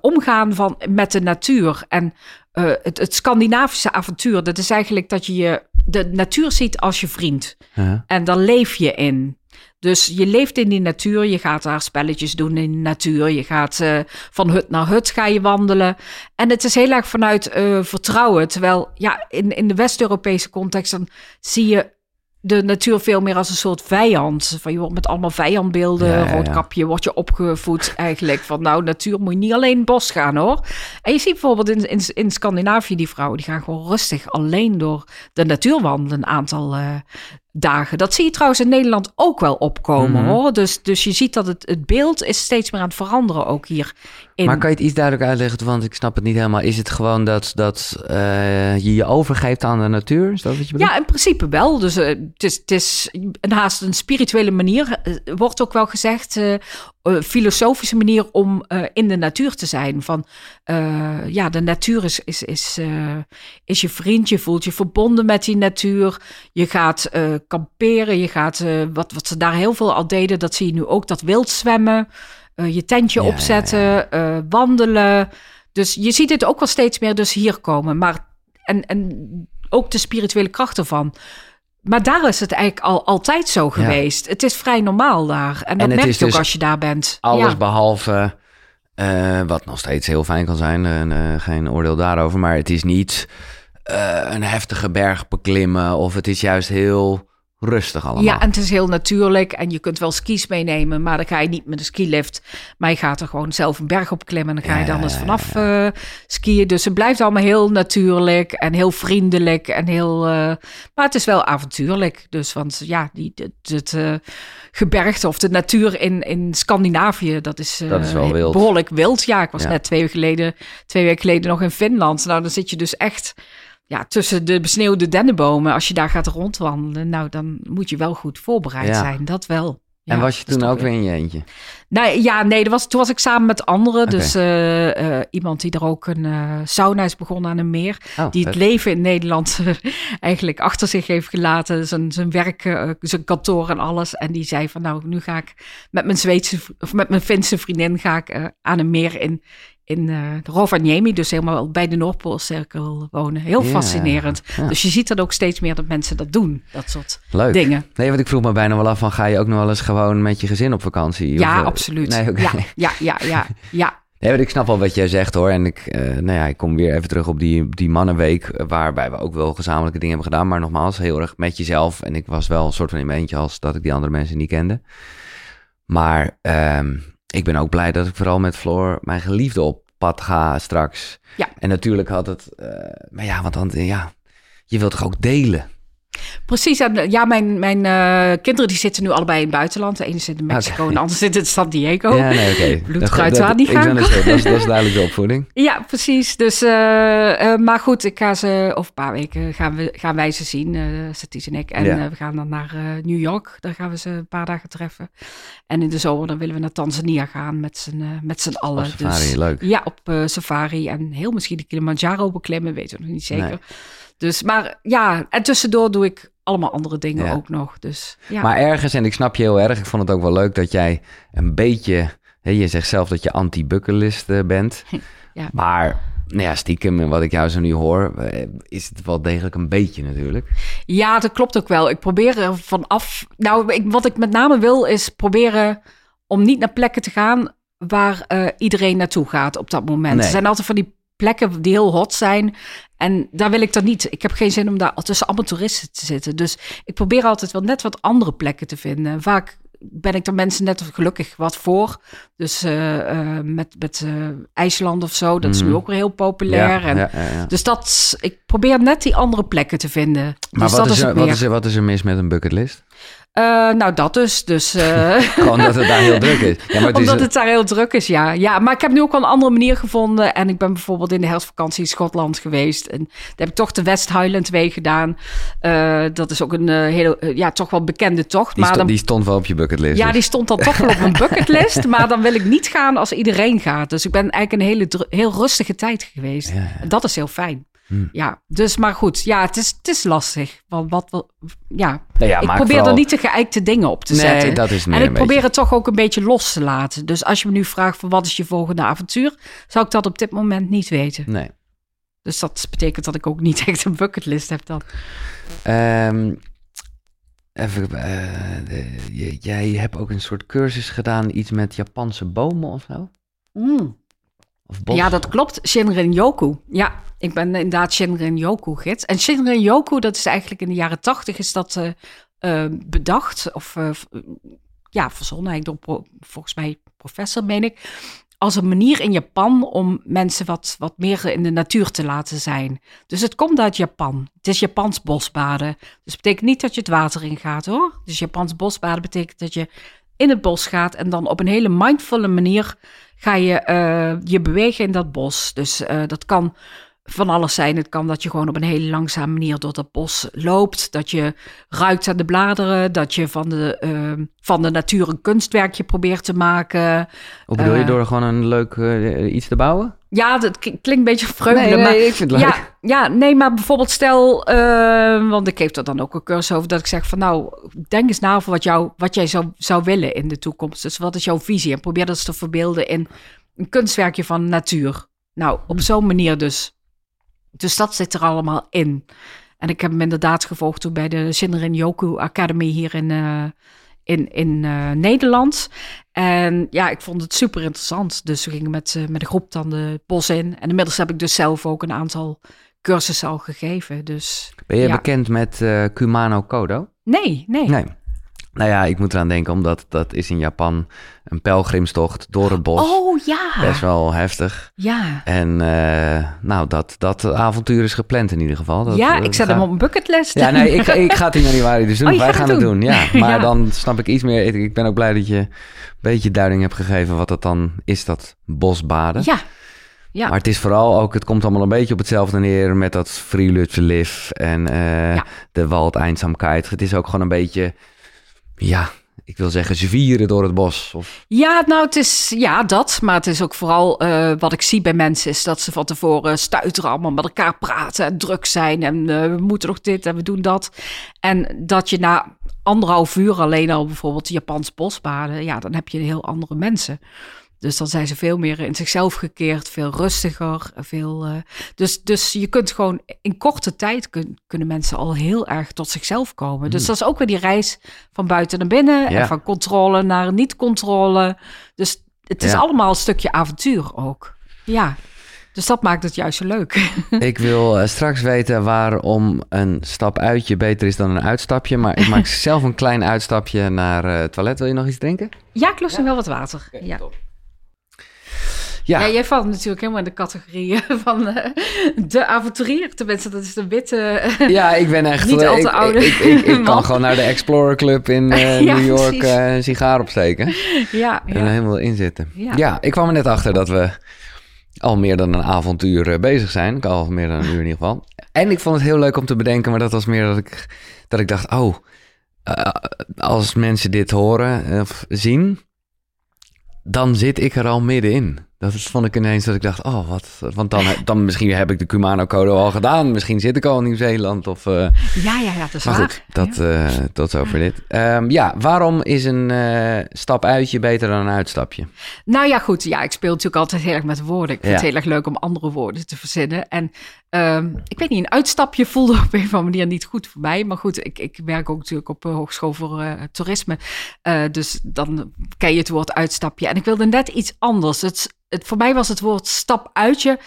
omgaan van, met de natuur. En eh, het, het Scandinavische avontuur, dat is eigenlijk dat je je de natuur ziet als je vriend. Ja. En daar leef je in. Dus je leeft in die natuur, je gaat daar spelletjes doen in de natuur. Je gaat uh, van hut naar hut ga je wandelen. En het is heel erg vanuit uh, vertrouwen. Terwijl ja, in, in de West-Europese context dan zie je de natuur veel meer als een soort vijand. Van je wordt met allemaal vijandbeelden, ja, ja, roodkapje, word je opgevoed eigenlijk. Van nou, natuur moet je niet alleen bos gaan hoor. En je ziet bijvoorbeeld in, in, in Scandinavië die vrouwen, die gaan gewoon rustig alleen door de natuur wandelen een aantal uh, dagen. Dat zie je trouwens in Nederland ook wel opkomen Mhm. hoor. Dus, dus je ziet dat het, het beeld is steeds meer aan het veranderen ook hier. In... Maar kan je het iets duidelijk uitleggen? Want ik snap het niet helemaal. Is het gewoon dat, dat uh, je je overgeeft aan de natuur? Is dat wat je bedoelt? Ja, in principe wel. Dus uh, het, is, het is een haast een spirituele manier. Uh, wordt ook wel gezegd, filosofische manier om in de natuur te zijn. Van ja, de natuur is, is, is, is je vriend. Je voelt je verbonden met die natuur. Je gaat kamperen. Je gaat, wat, wat ze daar heel veel al deden, dat zie je nu ook, dat wild zwemmen. Je tentje ja, opzetten, wandelen. Dus je ziet het ook wel steeds meer dus hier komen. Maar, en, en ook de spirituele kracht ervan. Maar daar is het eigenlijk al altijd zo geweest. Het is vrij normaal daar. En dat en merk je ook dus als je daar bent. Alles behalve, uh, wat nog steeds heel fijn kan zijn. Uh, geen oordeel daarover. Maar het is niet een heftige berg beklimmen. Of het is juist heel rustig allemaal. Ja, en het is heel natuurlijk. En je kunt wel skis meenemen, maar dan ga je niet met een skilift. Maar je gaat er gewoon zelf een berg op klimmen. En dan ga je dan eens vanaf uh, skiën. Dus het blijft allemaal heel natuurlijk en heel vriendelijk. En heel, uh, maar het is wel avontuurlijk. Dus, want ja, die, het, het uh, gebergte of de natuur in, in Scandinavië, dat is, dat is wel wild. behoorlijk wild. Ja, ik was ja. net twee weken, geleden, twee weken geleden nog in Finland. Nou, dan zit je dus echt ja, tussen de besneeuwde dennenbomen, als je daar gaat rondwandelen, nou, dan moet je wel goed voorbereid ja. zijn. Dat wel. Ja, en was je toen ook weer in je eentje? Nou ja, nee, dat was, toen was ik samen met anderen. Okay. Dus uh, uh, iemand die er ook een uh, sauna is begonnen aan een meer. Oh, die het vet. leven in Nederland eigenlijk achter zich heeft gelaten. Zijn, zijn werk, zijn kantoor en alles. En die zei van nou, nu ga ik met mijn Zweedse of met mijn Finse vriendin ga ik aan een meer in, in uh, Rovaniemi, dus helemaal bij de Noordpoolcirkel wonen. Heel ja, fascinerend. Ja. Dus je ziet dat ook steeds meer dat mensen dat doen, dat soort Leuk. dingen. Nee, want ik vroeg me bijna wel af van, ga je ook nog wel eens gewoon met je gezin op vakantie? Ja, of, uh, absoluut. Nee, okay. ja, ja, ja, ja, ja. Nee, want ik snap wel wat jij zegt hoor. En ik, uh, nou ja, ik kom weer even terug op die, die mannenweek, waarbij we ook wel gezamenlijke dingen hebben gedaan. Maar nogmaals, heel erg met jezelf. En ik was wel een soort van in mijn eentje als dat ik die andere mensen niet kende. Maar um, ik ben ook blij dat ik vooral met Floor, mijn geliefde, op pad ga straks. Ja. En natuurlijk had het, uh, maar ja, want dan, ja, je wilt toch ook delen? Precies, en ja, mijn, mijn uh, kinderen die zitten nu allebei in het buitenland. De ene zit in Mexico okay. en de andere zit in San Diego. Ja, nee, oké. Okay. Bloedkruid die gaan. Dat, dat, is, dat duidelijk de opvoeding. Ja, precies. Dus, uh, uh, maar goed, ik ga ze, of een paar weken gaan, we, gaan wij ze zien, uh, en ik. En ja. we gaan dan naar New York. Daar gaan we ze een paar dagen treffen. En in de zomer dan willen we naar Tanzania gaan met z'n, met z'n allen. Op safari, dus, leuk. Ja, op safari. En heel misschien de Kilimanjaro beklimmen, weten we nog niet zeker. Nee. Dus, maar ja, en tussendoor doe ik allemaal andere dingen ja. ook nog. Dus, ja. Maar ergens, en ik snap je heel erg, ik vond het ook wel leuk dat jij een beetje, hè, je zegt zelf dat je anti-bucketlist uh, bent. ja. Maar nou ja, stiekem, en wat ik jou zo nu hoor, is het wel degelijk een beetje natuurlijk. Ja, dat klopt ook wel. Ik probeer er vanaf. Nou, ik, wat ik met name wil, is proberen om niet naar plekken te gaan waar uh, iedereen naartoe gaat op dat moment. Nee. Er zijn altijd van die plekken die heel hot zijn. En daar wil ik dan niet. Ik heb geen zin om daar tussen allemaal toeristen te zitten. Dus ik probeer altijd wel net wat andere plekken te vinden. Vaak ben ik er mensen net gelukkig wat voor. Dus uh, uh, met, met uh, IJsland of zo, dat is Mhm. nu ook weer heel populair. Ja, en, ja, ja, ja. Dus dat, ik probeer net die andere plekken te vinden. Maar dus wat, dat is er, wat, is er, wat is er mis met een bucketlist? Eh, nou, dat dus. dus eh, Gewoon dat het daar heel druk is. Ja, maar het is Omdat het daar heel druk is, ja. ja. Maar ik heb nu ook wel een andere manier gevonden. En ik ben bijvoorbeeld in de herfstvakantie in Schotland geweest. En daar heb ik toch de West Highland Way gedaan. Eh, dat is ook een hele, ja, toch wel bekende tocht. die, maar sto dan, die stond wel op je bucketlist. ja, dus. die stond dan toch wel op mijn bucketlist. maar dan wil ik niet gaan als iedereen gaat. Dus ik ben eigenlijk een hele heel rustige tijd geweest. Ja, ja. En dat is heel fijn. Hm. Ja, dus maar goed. Ja, het is, het is lastig. Want wat, ja. Nou ja, ik probeer vooral- er niet te geëikte dingen op te Nee, zetten. dat is en ik probeer beetje- het toch ook een beetje los te laten. Dus als je me nu vraagt van wat is je volgende avontuur, zou ik dat op dit moment niet weten. Nee. Dus dat betekent dat ik ook niet echt een bucketlist heb dan. Ehm, Even, eh, jij hebt ook een soort cursus gedaan, iets met Japanse bomen of zo? Mm. Ja, dat klopt. Shinrin-yoku. Ja, ik ben inderdaad Shinrin-yoku-gids. En Shinrin-yoku, dat is eigenlijk in de jaren tachtig is dat eh, eh, bedacht. Of eh, ja, verzonnen door volgens mij professor, meen ik. Als een manier in Japan om mensen wat, wat meer in de natuur te laten zijn. Dus het komt uit Japan. Het is Japans bosbaden. Dus betekent niet dat je het water in gaat hoor. Dus Japans bosbaden betekent dat je in het bos gaat en dan op een hele mindvolle manier ga je eh, je bewegen in dat bos. Dus eh, dat kan van alles zijn. Het kan dat je gewoon op een hele langzame manier door dat bos loopt. Dat je ruikt aan de bladeren. Dat je van de, eh, van de natuur een kunstwerkje probeert te maken. Hoe bedoel je, eh, door gewoon een leuk iets te bouwen? Ja, dat klinkt een beetje vreugde. nee, maar nee, ik vind het leuk. ja, ja, nee, maar bijvoorbeeld stel, eh, want ik geef er dan ook een cursus over dat ik zeg van nou, denk eens na over wat, jou, wat jij zou, zou willen in de toekomst. Dus wat is jouw visie? En probeer dat eens te verbeelden in een kunstwerkje van natuur. Nou, op zo'n manier dus. Dus dat zit er allemaal in. En ik heb hem inderdaad gevolgd toen bij de Shinrin Yoku Academy hier in, eh, in, in eh, Nederland. En ja, ik vond het super interessant. Dus we gingen met, eh, met een groep dan de bos in. En inmiddels heb ik dus zelf ook een aantal cursussen al gegeven. Dus Ben je ja. bekend met eh, Kumano Kodo? nee, nee. Nee. Nou ja, ik moet eraan denken, omdat dat is in Japan een pelgrimstocht door het bos. Oh ja. Best wel heftig. Ja. En eh, nou, dat, dat avontuur is gepland in ieder geval. Dat, ja, eh, ik zet hem op een bucketlist. Ja, nee, ik, ik ga het in januari dus doen. Oh, Wij gaan het doen. doen, ja. Maar Ja. dan snap ik iets meer. Ik, ik ben ook blij dat je een beetje duiding hebt gegeven wat dat dan is, dat bosbaden. Ja. Ja. Maar het is vooral ook, het komt allemaal een beetje op hetzelfde neer met dat Frilutse en eh, Ja. de Waldeinsamkeit. Het is ook gewoon een beetje, ja, ik wil zeggen zwieren door het bos. Of, Ja, nou, het is ja, dat. Maar het is ook vooral eh, wat ik zie bij mensen is dat ze van tevoren stuiteren, allemaal met elkaar praten en druk zijn. En eh, we moeten nog dit en we doen dat. En dat je na anderhalf uur alleen al bijvoorbeeld Japans bosbaden, ja, dan heb je heel andere mensen. Dus dan zijn ze veel meer in zichzelf gekeerd, veel rustiger. Veel, eh, dus, dus je kunt gewoon in korte tijd kun- kunnen mensen al heel erg tot zichzelf komen. Dus dat is ook weer die reis van buiten naar binnen Ja. en van controle naar niet-controle. Dus het is Ja. allemaal een stukje avontuur ook. Ja, dus dat maakt het juist zo leuk. ik wil eh, straks weten waarom een stap uitje beter is dan een uitstapje. Maar ik maak zelf een klein uitstapje naar eh, het toilet. Wil je nog iets drinken? Ja, ik lust nog wel wat water. Ja. Ja, Ja, jij valt natuurlijk helemaal in de categorie van eh, de avonturier. Tenminste, dat is de witte. Ja, ik ben echt... Niet eh, al te ik, oude Ik, ik, ik kan gewoon naar de Explorer Club in eh, Ja, New York eh, een sigaar opsteken. ja, En er helemaal in zitten. Ja. Ik kwam er net achter dat we al meer dan een avontuur eh, bezig zijn. Al meer dan een uur in ieder geval. En ik vond het heel leuk om te bedenken, maar dat was meer dat ik, dat ik dacht... Oh, eh, als mensen dit horen eh, of zien, dan zit ik er al middenin. Dat is- vond ik ineens dat ik dacht, oh wat... Want dan, dan misschien heb ik de Kumano-code al gedaan. Misschien zit ik al in Nieuw-Zeeland of... eh, ja, ja, ja, dat is maar waar. goed, dat, eh, tot zover dit. Ehm, ja, waarom is een eh, stap uitje beter dan een uitstapje? Nou ja, goed. Ja, ik speel natuurlijk altijd heel erg met woorden. Ik vind Ja. het heel erg leuk om andere woorden te verzinnen. En ehm, ik weet niet, een uitstapje voelde op een of andere manier niet goed voor mij. Maar goed, ik, ik werk ook natuurlijk op een hogeschool voor eh, toerisme. Eh, dus dan ken je het woord uitstapje. En ik wilde net iets anders. Het, het, voor mij was het woord stap uitje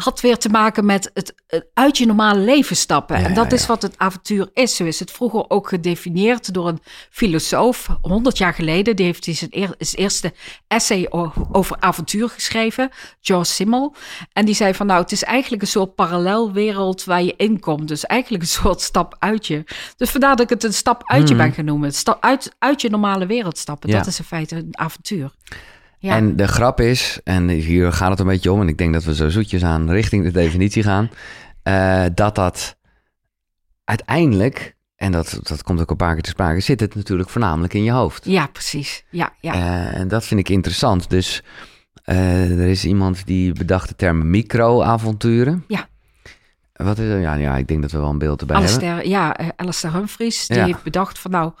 had weer te maken met het, het uit je normale leven stappen. Ja, en dat ja, is ja. wat het avontuur is. Zo is het vroeger ook gedefinieerd door een filosoof, 100 jaar geleden. Die heeft hij zijn, eer- zijn eerste essay over avontuur geschreven, George Simmel. En die zei van nou, het is eigenlijk een soort parallelwereld waar je in komt. Dus eigenlijk een soort stap uit je. Dus vandaar dat ik het een stap uit je Mhm. ben genoemd. Stap uit, uit je normale wereld stappen. Dat is in feite een avontuur. Ja. En de grap is, en hier gaat het een beetje om... en ik denk dat we zo zoetjes aan richting de definitie gaan... eh, dat dat uiteindelijk, en dat, dat komt ook een paar keer te sprake... zit het natuurlijk voornamelijk in je hoofd. ja, precies. Ja, ja. Eh, en dat vind ik interessant. Dus eh, er is iemand die bedacht de term micro-avonturen. Ja. Wat is? Ja, ja, ik denk dat we wel een beeld erbij hebben. Alistair, ja, eh, Alistair Humphries, die Ja. heeft bedacht van nou,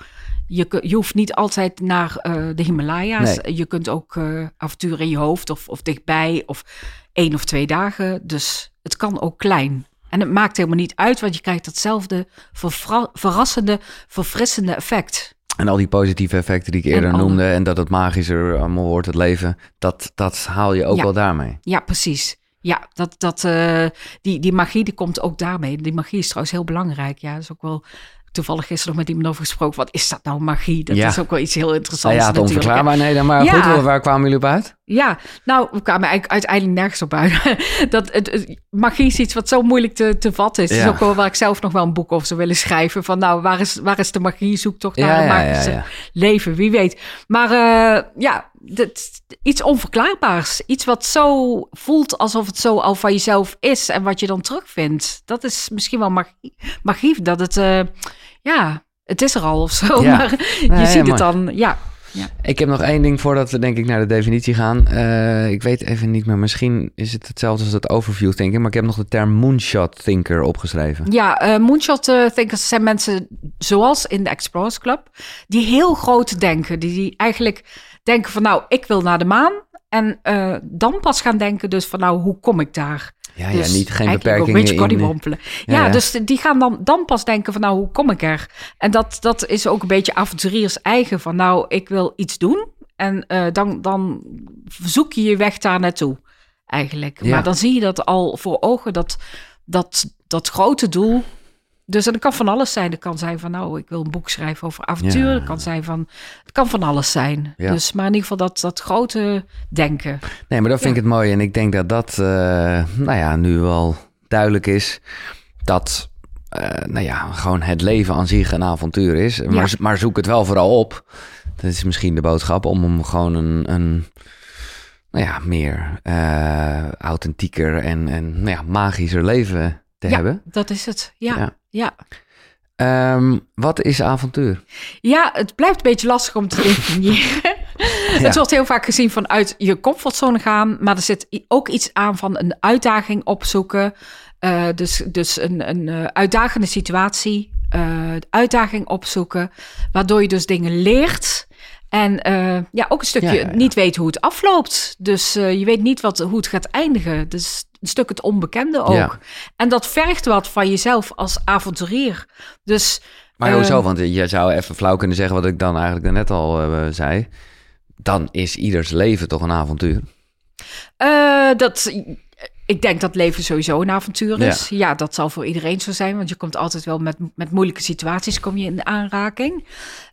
je, je hoeft niet altijd naar eh, de Himalaya's. Nee. Je kunt ook eh, avonturen in je hoofd of, of dichtbij of één of twee dagen. Dus het kan ook klein. En het maakt helemaal niet uit, want je krijgt datzelfde verrassende, verfrissende effect. En al die positieve effecten die ik eerder En noemde... en dat het magischer allemaal wordt, het leven... dat, dat haal je ook Ja. wel daarmee. Ja, precies. Ja, dat, dat, eh, die, die magie die komt ook daarmee. Die magie is trouwens heel belangrijk. Ja, dat is ook wel toevallig gisteren nog met iemand over gesproken. Wat is dat nou magie? Dat Ja. is ook wel iets heel Nou interessants ja, het onverklaarbaar. Nee, dan maar Ja. goed, waar kwamen jullie op uit? Ja, nou, we kwamen eigenlijk uiteindelijk nergens op uit. dat, het, het- magie is iets wat zo moeilijk te, te vatten is. Het Ja. is ook wel waar ik zelf nog wel een boek over zou willen schrijven. Van nou, waar is, waar is de magie? Zoek toch naar Ja, een ja, ja, magische ja. leven, wie weet. Maar eh, ja, dat, iets onverklaarbaars. Iets wat zo voelt alsof het zo al van jezelf is en wat je dan terugvindt. Dat is misschien wel magie. magie dat het, eh, ja, het is er al of zo. Ja. Maar je Nee, ziet het dan, ja. Ik heb nog één ding voordat we denk ik naar de definitie gaan. Eh, ik weet even niet meer, misschien is het hetzelfde als het overview thinking... maar ik heb nog de term moonshot thinker opgeschreven. Ja, eh, moonshot thinkers zijn mensen zoals in de Explorers Club, die heel groot denken. Die, die eigenlijk denken van nou, ik wil naar de maan. En eh, dan pas gaan denken dus van nou, hoe kom ik daar? Ja, ja, Dus niet geen ook beperkingen Een beetje in... koddywompelen. Ja, Ja, ja. dus die gaan dan, dan pas denken van nou, hoe kom ik er? En dat, dat is ook een beetje avonturiers eigen van nou, ik wil iets doen. En eh, dan, dan zoek je je weg daar naartoe eigenlijk. Ja. Maar dan zie je dat al voor ogen, dat, dat, dat grote doel. Dus dat kan van alles zijn. Het kan zijn van nou, ik wil een boek schrijven over avontuur. Ja. Het kan zijn van, het kan van alles zijn. Ja. Dus maar in ieder geval dat, dat grote denken. Nee, maar dat vind ik het mooi. En ik denk dat dat, eh, nou ja, nu wel duidelijk is. Dat, eh, nou ja, gewoon het leven aan zich een avontuur is. Maar, maar zoek het wel vooral op. Dat is misschien de boodschap om hem gewoon een, een nou ja, meer eh, authentieker en, en nou ja, magischer leven te ja, hebben. dat is het. Ja, Ja. ja. Ehm, wat is avontuur? Ja, het blijft een beetje lastig om te definiëren. Het wordt heel vaak gezien vanuit je comfortzone gaan, maar er zit ook iets aan van een uitdaging opzoeken. Eh, dus dus een, een eh, uitdagende situatie, eh, uitdaging opzoeken, waardoor je dus dingen leert. En eh, ja, ook een stukje Ja, ja, ja. niet weet hoe het afloopt. Dus eh, je weet niet wat, hoe het gaat eindigen. Dus een stuk het onbekende ook. Ja. En dat vergt wat van jezelf als avonturier. Dus Maar hoezo? Want je zou even flauw kunnen zeggen wat ik dan eigenlijk daarnet al eh, zei. Dan is ieders leven toch een avontuur. Dat, ik denk dat leven sowieso een avontuur is. Ja. dat zal voor iedereen zo zijn, want je komt altijd wel met, met moeilijke situaties kom je in aanraking.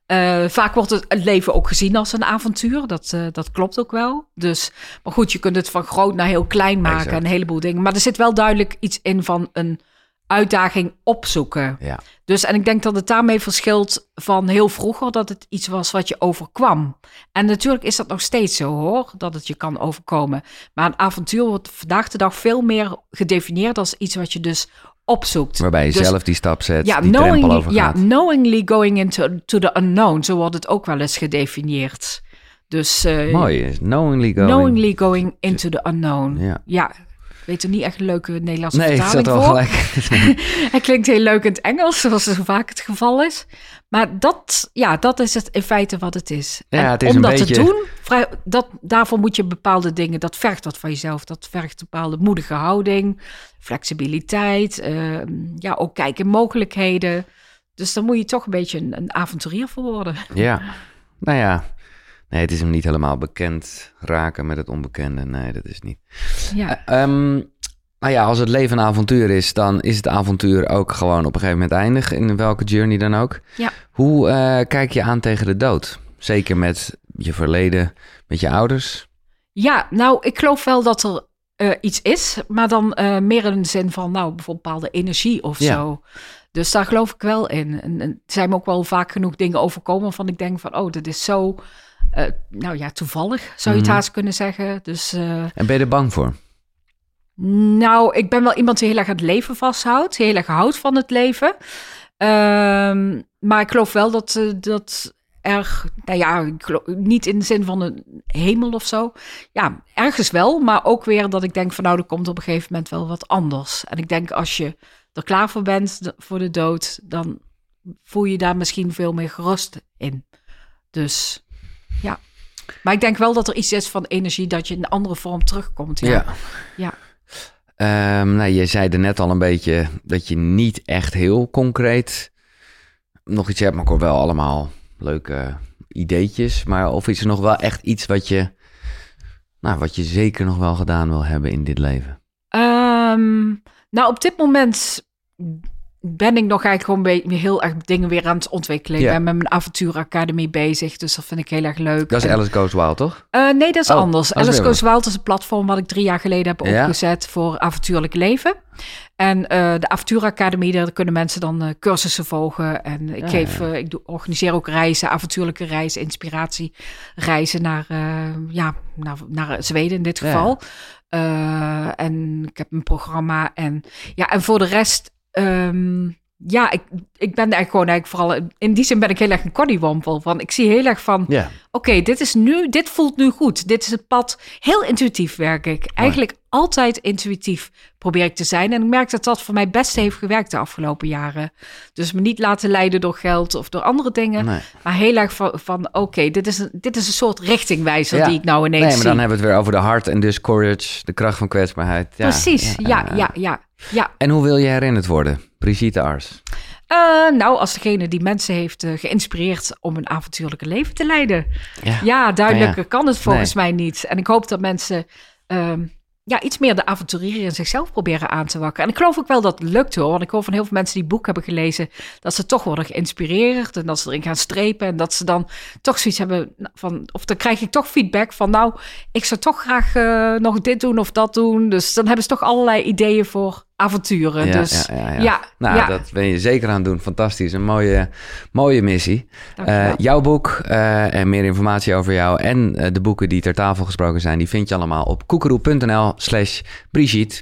Eh, vaak wordt het, het leven ook gezien als een avontuur. Dat, eh, dat klopt ook wel. Dus, maar goed, je kunt het van groot naar heel klein maken Exact. en een heleboel dingen. Maar er zit wel duidelijk iets in van een uitdaging opzoeken. Ja. Dus en ik denk dat het daarmee verschilt van heel vroeger dat het iets was wat je overkwam. En natuurlijk is dat nog steeds zo hoor, dat het je kan overkomen. Maar een avontuur wordt vandaag de dag veel meer gedefinieerd als iets wat je dus opzoekt. Waarbij je Dus- zelf die stap zet, ja, die drempel knowingly, over ja, knowingly going into to the unknown, zo wordt het ook wel eens gedefinieerd. Dus eh, Mooi is, knowingly going. knowingly going into the unknown. Ja. Weet er niet echt een leuke Nederlandse Nee, vertaling voor. gelijk. Hij klinkt heel leuk in het Engels, zoals zo vaak het geval is. Maar dat, ja, dat is het in feite wat het is. Ja, en het is om dat beetje- te doen, vrij- dat, daarvoor moet je bepaalde dingen, dat vergt wat van jezelf. Dat vergt een bepaalde moedige houding, flexibiliteit, eh, ja, ook kijken mogelijkheden. Dus dan moet je toch een beetje een, een avonturier voor worden. Ja, nou ja. Nee, het is hem niet helemaal bekend raken met het onbekende. Nee, dat is niet. Ja, Ehm, nou ja, als het leven een avontuur is, dan is het avontuur ook gewoon op een gegeven moment eindig. In welke journey dan ook. Ja. Hoe eh, kijk je aan tegen de dood? Zeker met je verleden, met je ouders. ja nou, ik geloof wel dat er eh, iets is, maar dan eh, meer in de zin van, nou, bijvoorbeeld bepaalde energie of Ja. zo. Dus daar geloof ik wel in. En, en er zijn me ook wel vaak genoeg dingen overkomen waarvan ik denk van, oh, dat is zo, eh, nou ja, toevallig zou je het Mhm. haast kunnen zeggen. Dus, eh, En ben je er bang voor? nou, ik ben wel iemand die heel erg het leven vasthoudt, heel erg houdt van het leven. Ehm, maar ik geloof wel dat, eh, dat er, nou ja, ik geloof- niet in de zin van een hemel of zo. Ja, ergens wel, maar ook weer dat ik denk van nou, er komt op een gegeven moment wel wat anders. En ik denk als je er klaar voor bent voor de dood, dan voel je daar misschien veel meer gerust in. Dus ja. Maar ik denk wel dat er iets is van energie dat je in een andere vorm terugkomt. Ja. ja. Ehm, nou, je zei er net al een beetje dat je niet echt heel concreet nog iets hebt, maar ik hoor wel allemaal leuke ideetjes. Maar of is er nog wel echt iets wat je, nou, wat je zeker nog wel gedaan wil hebben in dit leven? Ehm, nou, op dit moment ben ik nog eigenlijk gewoon be- heel erg dingen weer aan het ontwikkelen. Ja. Ik ben met mijn avontuuracademie bezig, dus dat vind ik heel erg leuk. Dat is En- Alice Goes Wild, toch? Eh, nee, dat is Oh, anders. dat Alice Goes Wild is een platform wat ik drie jaar geleden heb opgezet voor avontuurlijk leven. En eh, de avontuuracademie, daar kunnen mensen dan eh, cursussen volgen. En ik, Ja, geef, ja. ik doe, organiseer ook reizen, avontuurlijke reizen, inspiratiereizen naar, ja, naar, naar Zweden in dit geval. En ik heb een programma. En, ja, en voor de rest... ehm, ja, ik, ik ben eigenlijk gewoon eigenlijk vooral... In die zin ben ik heel erg een koddywampel. Van, ik zie heel erg van... Oké, dit is nu, dit voelt nu goed. Dit is het pad. Heel intuïtief werk ik. Eigenlijk altijd intuïtief probeer ik te zijn. En ik merk dat dat voor mij best heeft gewerkt de afgelopen jaren. Dus me niet laten leiden door geld of door andere dingen. Nee. Maar heel erg van, van oké, dit, is een, dit is een soort richtingwijzer Ja. die ik nou ineens Nee, maar dan zie. hebben we het weer over de hart en dus courage, de kracht van kwetsbaarheid. Ja, Precies, ja, ja, ja, ja. En hoe wil je herinnerd worden? Brigitte Ars. Eh, nou, als degene die mensen heeft eh, geïnspireerd om een avontuurlijke leven te leiden. Ja. Ja, duidelijker kan het volgens Nee. mij niet. En ik hoop dat mensen ehm, ja, iets meer de avonturier in zichzelf proberen aan te wakkeren. En ik geloof ook wel dat het lukt hoor. Want ik hoor van heel veel mensen die boek hebben gelezen... dat ze toch worden geïnspireerd en dat ze erin gaan strepen. En dat ze dan toch zoiets hebben van... of dan krijg ik toch feedback van... nou, ik zou toch graag eh, nog dit doen of dat doen. Dus dan hebben ze toch allerlei ideeën voor avonturen. Ja, dus ja, ja, ja. ja, Nou, dat ben je zeker aan het doen. Fantastisch. Een mooie, mooie missie. Eh, jouw boek eh, en meer informatie over jou en eh, de boeken die ter tafel gesproken zijn, die vind je allemaal op koekeroe.nl slash Brigitte.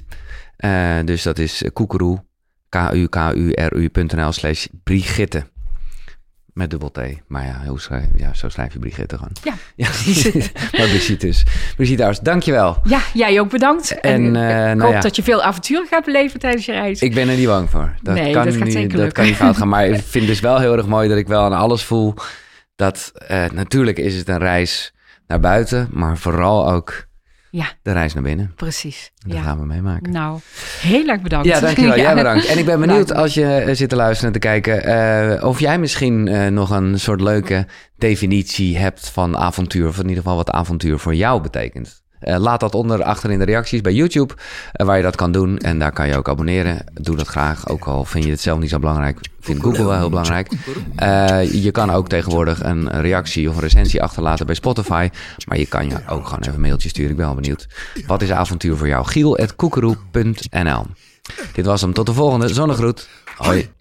Dus dat is koekeroe, k-u-k-u-r-u.nl slash Brigitte. Met dubbel T. Maar ja, hoe schrijf, ja, zo schrijf je Brigitte gewoon. Ja, ja maar Brigitte dus. Brigitte Ars, dankjewel. ja, jij ook bedankt. En, En, eh, eh, ik nou hoop ja. dat je veel avonturen gaat beleven tijdens je reis. Ik ben er niet bang voor. Dat, Nee, kan, dat gaat niet, zeker dat kan niet fout gaan. Maar ik vind dus wel heel erg mooi dat ik wel aan alles voel dat eh, natuurlijk is het een reis naar buiten, maar vooral ook Ja, de reis naar binnen. precies. Dat Ja. gaan we meemaken. Nou, heel erg bedankt. Ja, dankjewel. Jij bedankt. En ik ben benieuwd als je eh, zit te luisteren en te kijken... eh, of jij misschien eh, nog een soort leuke definitie hebt van avontuur. Of in ieder geval wat avontuur voor jou betekent. Eh, laat dat onder achter in de reacties bij YouTube, eh, waar je dat kan doen. En daar kan je ook abonneren. Doe dat graag, ook al vind je het zelf niet zo belangrijk. Vindt Google wel heel belangrijk. Eh, je kan ook tegenwoordig een reactie of een recensie achterlaten bij Spotify. Maar je kan je ook gewoon even een mailtje sturen. Ik ben wel benieuwd. Wat is avontuur voor jou? Giel.koekeroe.nl Dit was hem. Tot de volgende. Zonnegroet. Hoi.